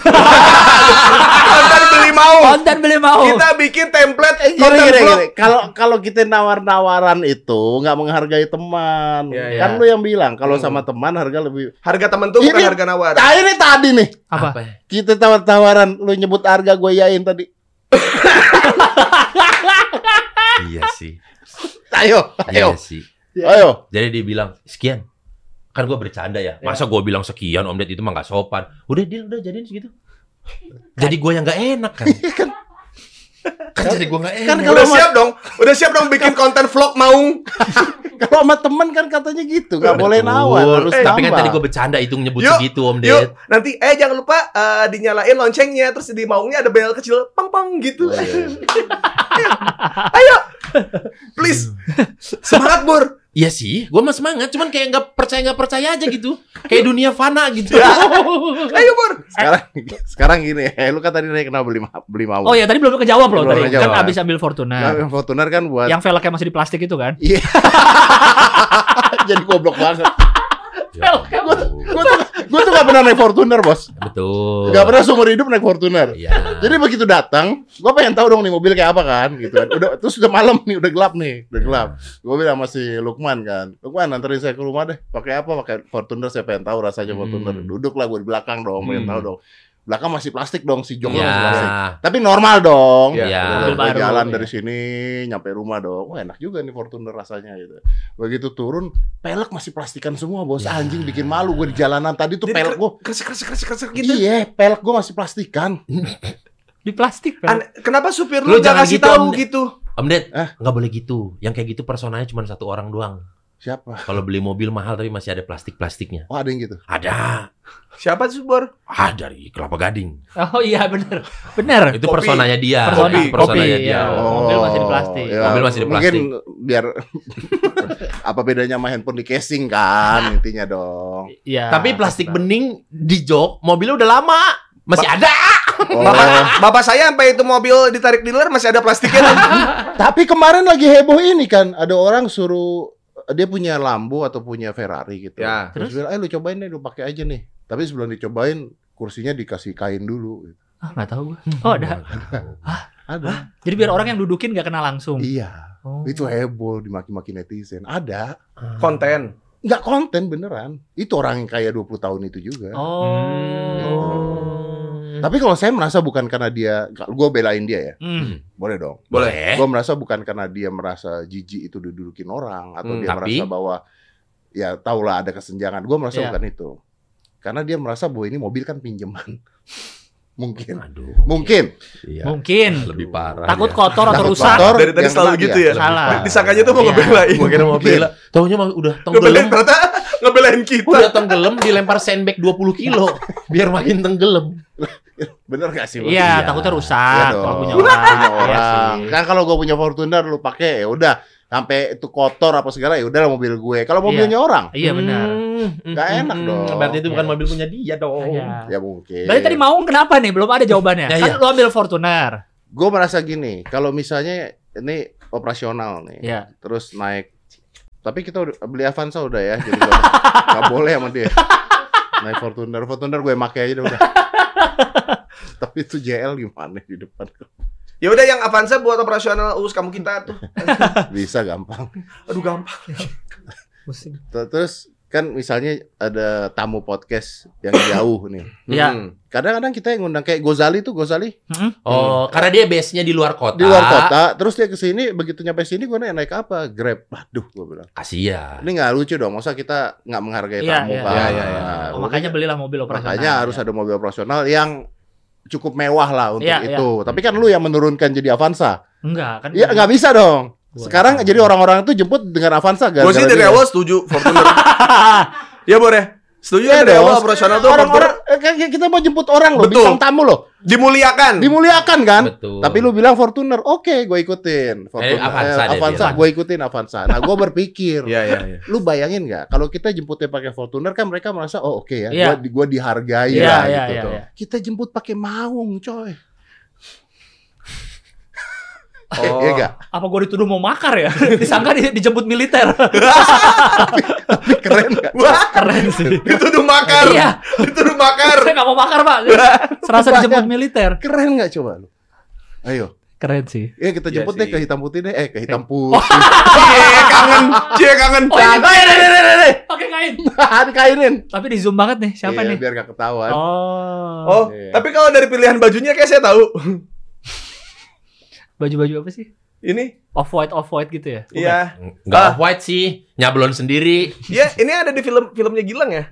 Konten beli mau. Konten beli maung. Kita bikin template Eh, gini, konten gini, gini. Kalau kalau kita nawar-nawaran itu nggak menghargai teman. Iya, iya. Kan lu yang bilang kalau Hmm. sama teman harga lebih. Harga temen tuh bukan Ini- harga nawar. Nah, ini tadi nih. Apa? ya? Kita tawar-tawaran, lu nyebut harga gue yain tadi. Iya sih. Ayo, ayo, Iya sih. ayo. Jadi dia bilang, sekian. Kan gue bercanda ya. Masa gue bilang sekian, Om Ded itu mah gak sopan. Udah, dia udah jadiin segitu. Jadi gue yang gak enak kan. kan jadi gue gak enak. Kan kalau Udah sama, siap dong. Udah siap dong bikin konten vlog maung. kalau sama teman kan katanya gitu, nggak boleh nawar, harus Eh, Tapi kan tadi gue bercanda itu nyebut Yuk, segitu Om Yuk, Ded. nanti eh jangan lupa eh, dinyalain loncengnya terus di maungnya ada bel kecil pang pang gitu. Oh, iya. Ayo. Please. Semangat, Bur. Iya sih, gue mah semangat. Cuman kayak nggak percaya nggak percaya aja gitu. Kayak dunia fana gitu. Ayo, Bur. Sekarang, sekarang gini, eh, lu kan tadi nanya kenapa beli beli mau. Oh ya tadi belum kejawab loh Belum tadi. kejawab. Kan abis ambil Fortuner. Nah, yang Fortuner kan buat Yang velgnya masih di plastik itu kan? Iya. Jadi goblok banget. Ya Gue tuh, gue tuh gak pernah naik Fortuner, bos. Betul. Gak pernah seumur hidup naik Fortuner. Iya. Jadi begitu datang, gue pengen tahu dong nih mobil kayak apa kan, gitu kan. Udah, terus udah malam nih, udah gelap nih, udah gelap. Gue bilang masih Lukman kan, Lukman anterin saya ke rumah deh. Pakai apa? Pakai Fortuner. Saya pengen tahu rasanya Fortuner. Hmm. Duduk lah gue di belakang dong, pengen Hmm. tahu dong. Belakang masih plastik dong, si joknya Iya. masih plastik. Tapi normal dong. Iya. Iya. Mobil gua baru, jalan iya. dari sini nyampe rumah dong. Wah enak juga nih Fortuner rasanya gitu. Begitu turun, pelek masih plastikan semua bos. Ya. Anjing bikin malu gue di jalanan tadi tuh Jadi pelek gue. Kresek kresek kresek kresek gitu. Iya, pelek gue masih plastikan. Di plastik kan? An- kenapa supir Lu lu, jangan kasih gitu, tahu Om. gitu? Om Ded, Ah. nggak boleh gitu. Yang kayak gitu personanya cuma satu orang doang. Siapa? Kalau beli mobil mahal tapi masih ada plastik-plastiknya. Oh ada yang gitu. Ada. Siapa tuh, Bor? Ah, dari Kelapa Gading. Oh iya bener. Bener. Itu Kopi. personanya dia. Persona, Itu personanya kopi, dia. iya. Mobil masih di plastik. Mobil masih di Mungkin biar apa bedanya sama handphone di casing kan intinya dong. Iya. Tapi plastik bening di jok, mobilnya udah lama. Masih ada. Oh. Bapak, bapak saya sampai itu mobil ditarik dealer masih ada plastiknya. Tapi kemarin lagi heboh ini kan, ada orang suruh dia punya Lambo atau punya Ferrari gitu. Ya. Terus, bilang, eh lu cobain deh, lu pakai aja nih. Tapi sebelum dicobain, kursinya dikasih kain dulu. Ah nggak tahu gue. Oh ada. Ada. Jadi biar orang yang dudukin nggak kena langsung. Iya. Oh. Itu heboh dimaki-maki netizen. Ada. Konten. Nggak konten beneran. Itu orang yang kayak 20 tahun itu juga. Oh. Tapi kalau saya merasa bukan karena dia, gue belain dia ya, Hmm. boleh dong. Boleh. Gue merasa bukan karena dia merasa jijik itu didudukin orang atau Hmm, dia tapi- merasa bahwa ya tahulah ada kesenjangan. Gue merasa Iya. bukan itu. Karena dia merasa bahwa ini mobil kan pinjaman. Mungkin. Aduh. Mungkin. Iya. Mungkin. Lebih parah. Takut dia. kotor atau Takut rusak. kotor, Dari tadi selalu gitu ya. Salah. Disangkanya tuh mau Iya. ngebelain. Gua kira mau bela. Taunya mah udah Ngebelain tenggelam. ternyata ngebelain kita. Udah tenggelam dilempar sandbag 20 kilo biar makin tenggelam. Bener gak sih? Iya, Iya. takutnya Iya rusak dong. kalau punya Punya orang. Iya orang. sih. Kan kalau gue punya Fortuner lu pakai ya udah sampai itu kotor apa segala ya udah mobil gue. Kalau mobilnya orang Iya benar. Nggak enak dong. Berarti itu bukan Iya. mobil punya dia dong. Iya. ya mungkin. Berarti tadi mau kenapa nih? Belum ada jawabannya. Ya, kan iya. lu ambil Fortuner. gue merasa gini, kalau misalnya ini operasional nih, Iya. terus naik, tapi kita udah beli Avanza udah ya, jadi gak, nggak boleh sama dia. Naik Fortuner, Fortuner gue make aja udah. tapi itu JL gimana di depan? Ya udah yang Avanza buat operasional us kamu kita tuh. Bisa gampang. Aduh gampang. Pusing. Terus kan misalnya ada tamu podcast yang jauh nih. Iya. Hmm. Kadang-kadang kita yang ngundang kayak Gozali tuh Gozali Oh, karena dia base-nya di luar kota. di luar kota, terus dia ke sini begitu nyampe sini gue nanya naik apa? Grab. Waduh, gue bilang. Kasihan. Ini nggak lucu dong, masa kita nggak menghargai Iya, tamu kan? Iya, iya, iya. Nah, Oh, makanya belilah mobil operasional. makanya harus ada mobil operasional yang cukup mewah lah untuk Iya, itu. Tapi kan lu yang menurunkan jadi Avanza. Enggak kan? Iya, nggak bisa dong. Gua Sekarang tahu. jadi orang-orang itu jemput dengan Avanza Gue sih dari dia. awal setuju Fortuner. ya boleh. Setuju Iya dari awal operasional tuh Orang-orang Fortuner eh, kita mau jemput orang loh, Betul. bintang tamu loh. dimuliakan. Dimuliakan kan? Betul. Tapi lu bilang Fortuner, oke, gue ikutin. Fortuner, Avanza dia Avanza, gue ikutin Avanza. Nah, gue berpikir, Iya, iya, iya. lu bayangin nggak? Kalau kita jemputnya pakai Fortuner kan mereka merasa, oh oke ya, Iya. gua, gua dihargai Iya, lah iya, gitu tuh. iya. Kita jemput pakai maung, coy. Oh. Iya nggak? Apa gue dituduh mau makar ya? Disangka di- dijemput militer. Tapi keren nggak? Wah, Keren sih. dituduh makar. Iya. Dituduh makar. Saya nggak mau makar pak. Serasa dijemput militer. Keren nggak coba lu? Ayo, Keren sih. ya kita Iya jemput deh sih. ke hitam putih deh, eh ke hitam putih. Cie kangen, cie kangen. Oh, ini Oh, iya, iya, iya, iya, iya. Pakai kain. Dikainin. Tapi di zoom banget nih. Siapa Iya, nih? Biar gak ketahuan. Oh. Oh, Iya. tapi kalau dari pilihan bajunya kayak saya tahu. Baju-baju apa sih? Ini, Off white off white gitu ya? iya. Nggak Ah. off white sih, nyablon sendiri. Iya, ini ada di film filmnya Gilang ya.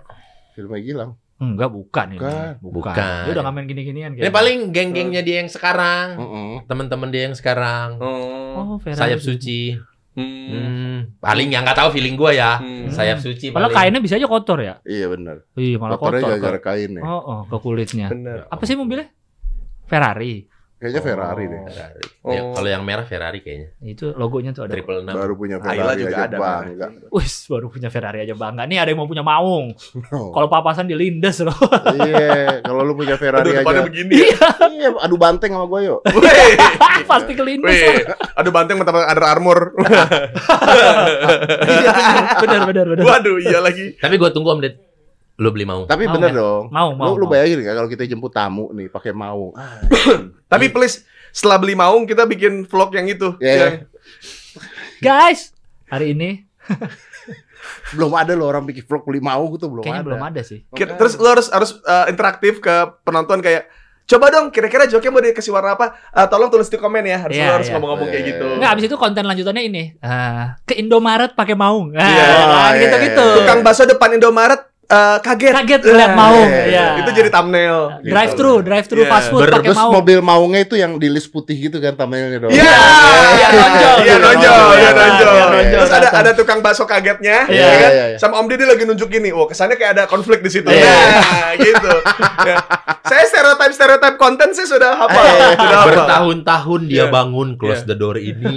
Filmnya Gilang. Enggak, bukan ini. Bukan. Bukan. Bukan. Dia udah ngamen gini-ginian Ini paling geng-gengnya dia yang sekarang, Heeh. teman-teman dia yang sekarang. Oh. Oh, Ferrari. Sayap suci. Hmm. Hmm, paling yang nggak tahu feeling gua ya. Hmm. Sayap suci Padahal paling. kainnya bisa aja kotor ya? Iya benar. Iya, malah Kotornya kotor. gara-gara ke- kain ya. Oh, oh, ke kulitnya. Bener. Apa sih mobilnya? Ferrari. Kayaknya Ferrari deh. Ferrari. Oh. Ya, kalau yang merah Ferrari kayaknya. Itu logonya tuh ada. Triple enam. Baru punya Ayla Ferrari juga aja ada, bangga. Wih, baru punya Ferrari aja bangga. Nih ada yang mau punya Maung. Oh. Kalau papasan di Lindes loh. Iya, kalau lu punya Aduh, Ferrari depannya aja. begini ya. Iya, adu banteng sama gue yuk. Pasti ke Lindes. Weh. Aduh banteng mentang ada armor. Iya, benar, benar, benar. Waduh, iya lagi. Tapi gua tunggu Om Ded. Lu beli mau. Tapi Mau bener nggak? dong. Mau, mau, Lu, lu mau. bayangin gak kalau kita jemput tamu nih pakai maung. Ah, Tapi please setelah beli maung kita bikin vlog yang itu. Iya. Yang Guys, hari ini belum ada loh orang bikin vlog beli maung tuh belum kayaknya ada. belum ada sih. Kira- terus lo harus harus uh, interaktif ke penonton kayak coba dong kira-kira joknya mau dikasih warna apa? Uh, tolong tulis di komen ya. Harus lo harus iya. ngomong-ngomong kayak Iya, gitu. Enggak, abis itu konten lanjutannya ini. Eh, ke Indomaret pakai Maung. Nah, Iya. Iya, gitu-gitu. iya, Tukang bakso depan Indomaret uh, kaget. Kaget ngeliat Eh, Maung. iya, Iya. Itu jadi thumbnail. gitu. drive thru, drive thru Iya. fast food pakai Terus Maung. mobil maungnya itu yang di list putih gitu kan thumbnailnya dong. Iya, Iya, nonjol. Iya nonjol, iya nonjol. iya. Terus ada ada tukang bakso kagetnya, Iya, ya kan? Sama Om Didi lagi nunjuk gini. Wah, kesannya kayak ada konflik di situ. Iya. Nah, gitu. Ya. Saya stereotip stereotip konten sih sudah hafal. Sudah. Bertahun-tahun dia bangun close the door ini.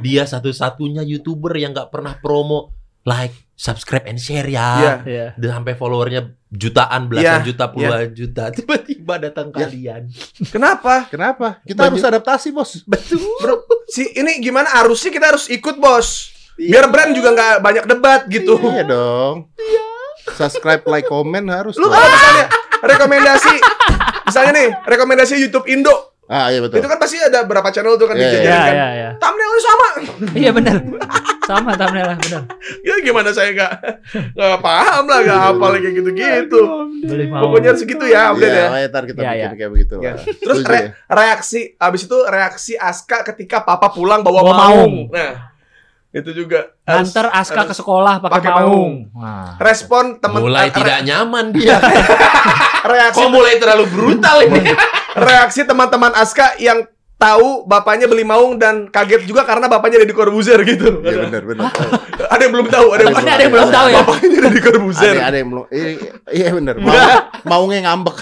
Dia satu-satunya youtuber yang nggak pernah promo like, subscribe and share Iya. ya. Iya. Dan sampai followernya jutaan, belasan Iya, juta, puluhan juta. Tiba-tiba datang Iya. kalian. Kenapa? Kenapa? Kita harus adaptasi, Bos. Betul. Bro, si ini gimana arusnya kita harus ikut, Bos. Biar brand juga nggak banyak debat gitu. Iya dong. Subscribe, like, comment harus. Lu kalau misalnya rekomendasi misalnya nih, rekomendasi YouTube Indo. Ah, iya betul. Itu kan pasti ada berapa channel tuh kan Iya, dijajarin Iya, kan. iya, iya. Thumbnailnya sama. Iya benar. Sama thumbnailnya benar. Ya gimana saya nggak nggak paham lah, nggak hafal kayak gitu-gitu. Pokoknya segitu ya, update ya. Iya, ntar kita Iya, bikin iya. kayak begitu Ya. lah. Terus re- ya? reaksi abis itu reaksi Aska ketika Papa pulang bawa, Bawa maung. maung. Nah, itu juga. Nganter Aska ke sekolah pakai pakai Maung. Nah. Respon teman Mulai eh, tidak nyaman dia. reaksi Kok mulai terlalu brutal ini? reaksi teman-teman Aska yang tahu bapaknya beli maung dan kaget juga karena bapaknya Deddy Corbuzier gitu. Iya benar benar. ada yang belum tahu, ada yang Ada yang belum tahu ya. Bapaknya Deddy Corbuzier. Ada ada yang belum. Iya, Iya benar. Mau, maungnya ngambek.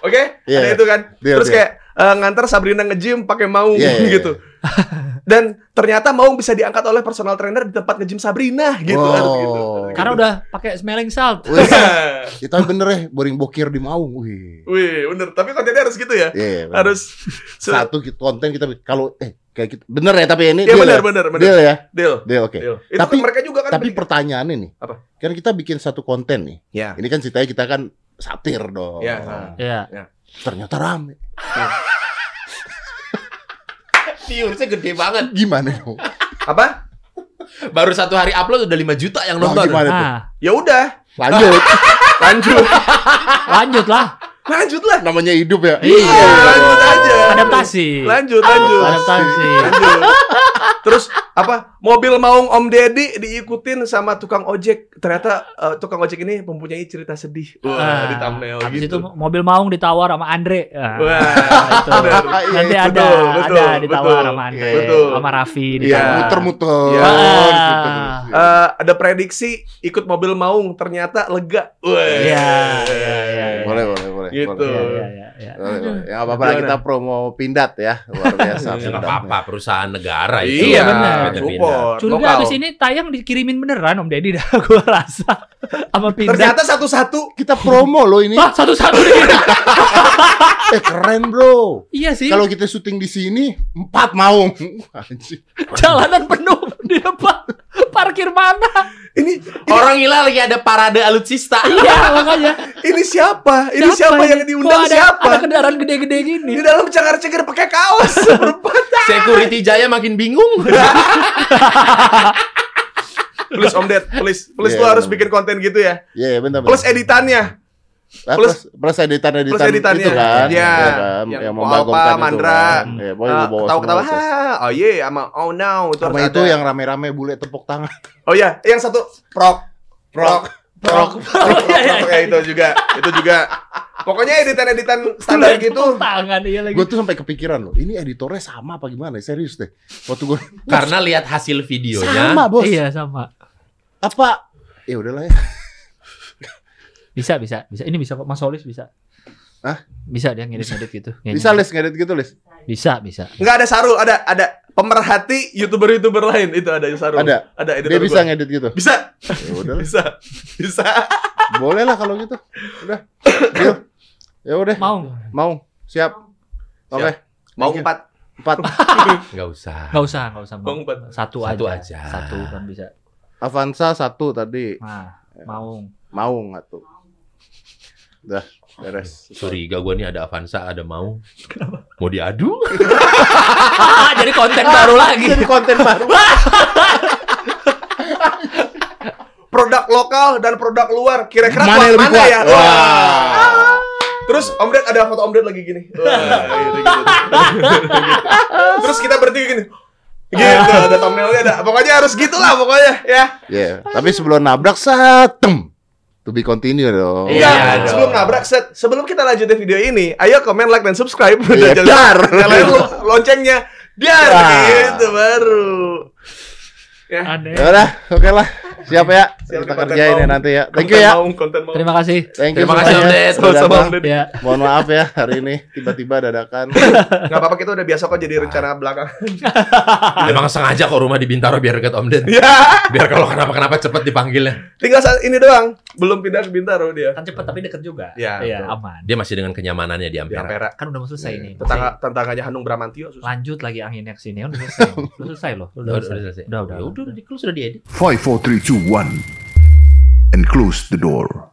Oke, Iya. ada itu kan. Deal, Terus deal. kayak eh, nganter Sabrina nge-gym pakai maung Iya, iya, gitu. Dan ternyata maung bisa diangkat oleh personal trainer di tempat nge-gym Sabrina gitu. Wow. gitu. Karena udah pakai smelling salt. Wih, ya, tapi bener ya, boring bokir di maung. Wih. Wih, bener. Tapi kontennya harus gitu ya. Iya, bener. Harus satu konten kita kalau eh kayak gitu. Bener ya tapi ini Iya, deal bener, ya? bener, bener. Deal ya. deal. Deal oke. deal. Itu Tapi- kan mereka juga kan Tapi pertanyaannya nih. Apa? Kan kita bikin satu konten nih. Ya. Ini kan ceritanya kita kan satir dong. Iya. Iya. Ternyata rame. Viewersnya gede banget. Gimana dong? Apa? Baru satu hari upload udah 5 juta yang Wah, nonton. gimana tuh? Nah, Ya udah, Lanjut. lanjut. lanjut lah. lanjut lah. Namanya hidup ya. Iya. lanjut aja. Adaptasi. Lanjut, lanjut. Adaptasi. Lanjut. Terus apa mobil maung Om Deddy diikutin sama tukang ojek. Ternyata eh, tukang ojek ini mempunyai cerita sedih. Wah, Ah, di thumbnail habis gitu. itu mobil maung ditawar sama Andre. Ah, Wah, itu. Nanti Iya, ada, betul, betul, ada ditawar betul. sama Andre, Betul. sama Raffi Iya, ditawar. muter-muter. Iya. muter-muter. Eh, ada prediksi ikut mobil maung ternyata lega. Wah. Iya, iya, iya. Boleh, boleh, boleh. Gitu. boleh. Iya, iya, iya. Boleh, boleh. Ya apa-apa lah Gimana? kita promo Pindad ya. Luar biasa. Ya, nggak Pindad. apa-apa perusahaan negara itu. Iya, benar. support. Curiga Lokal. abis ini tayang dikirimin beneran Om Deddy dah gua rasa sama pindah. Ternyata satu-satu Kita promo loh ini. Ah, satu-satu nih. Eh keren bro. iya sih. Kalau kita syuting di sini empat maung. Jalanan penuh di depan. Parkir mana? ini Orang gila lagi ada parade alutsista. iya, makanya. ini siapa? Ini siapa, yang ini? diundang ada, siapa? Ada kendaraan gede-gede gini. Di dalam cengar-cengir pakai kaos. Security Jaya makin bingung. please Om Ded, please, please Iya, lu harus benar. bikin konten gitu ya. Iya, iya bentar. Plus editannya. Ah, plus- plus, plus editan editan plus editannya. itu kan. Iya. kan? Yang Yang Alpa, membagongkan itu Mandra. kan. Iya, pokoknya Eh, itu. "Ha, oh iya, sama oh no, itu Sama itu ada. yang rame-rame bule tepuk tangan. Oh iya, yang satu prok, prok, prok, prok, Iya, iya, prok, ya itu juga, itu juga. Pokoknya editan-editan standar gitu. Tepuk tangan iya lagi. Gue tuh sampai kepikiran loh, ini editornya sama apa gimana? Serius deh. Waktu gue Karena lihat hasil videonya. sama bos. Iya, sama. Apa? Ya udahlah ya. Bisa, bisa, bisa. Ini bisa kok Mas Solis bisa. Hah? Bisa dia ngedit-ngedit gitu. Bisa les ngedit gitu les. Bisa, bisa. Enggak ada Sarul, ada ada pemerhati youtuber-youtuber lain itu ada Sarul. Ada. Ada editor Dia bisa gua. ngedit gitu. Bisa. Ya. Bisa. Bisa. Boleh lah kalau gitu. Udah. Deal. Ya udah. Mau? Mau. Siap. Oke. Mau Thank you. empat. Empat. Nggak usah. Nggak usah, nggak usah. Mau. Bang, Pat. Satu, Satu aja. aja. Satu kan bisa. Avanza satu tadi. Nah, mau. Mau nggak Udah. Beres. Curiga gue nih ada Avanza, ada mau. Mau diadu? Ah, jadi konten baru lagi. Jadi konten baru. Produk lokal dan produk luar. Kira-kira Mana kuat yang lebih mana kuat? ya? Wah. Terus Om Ded ada foto Om Ded lagi gini. Wah, gitu, gitu. Terus kita bertiga gini. Gitu, ada thumbnailnya ada. Pokoknya harus gitulah pokoknya ya. Ya, tapi sebelum nabrak satem. To be continue dong. Iya, Enggak, dong. sebelum nabrak set, sebelum kita lanjutin video ini, ayo komen, like dan subscribe Iya, dan dar. nyalain lo- loncengnya. Dar Wah. gitu baru. Ya. Aneh. Ya udah, oke lah. Siap ya. Siap, Kita kerjain mau. ya nanti ya. Thank you ya. Mau, konten mau. Terima kasih. Thank you Terima kasih, semuanya Om Ded. sudah Sama-sama, Ded. Ya. Mohon maaf ya hari ini tiba-tiba dadakan. Nggak apa-apa kita udah biasa kok jadi rencana belakang. Emang sengaja kok rumah di Bintaro biar dekat Om Ded. ya, Biar kalau kenapa-kenapa cepet dipanggilnya. tinggal saat ini doang. Belum pindah ke Bintaro dia. Kan cepet tapi deket juga. Iya, Iya, betul. aman. Dia masih dengan kenyamanannya di Di Ampera. Ampera. Kan udah mau selesai nih. Tetangga tetangganya Hanung Bramantio susah. Lanjut lagi anginnya ke sini. Udah selesai. Udah selesai loh. Udah, udah selesai. Udah, udah. Ya udah, udah, di close, udah diedit. 5, 4, 3, 2, 1. And closed the door.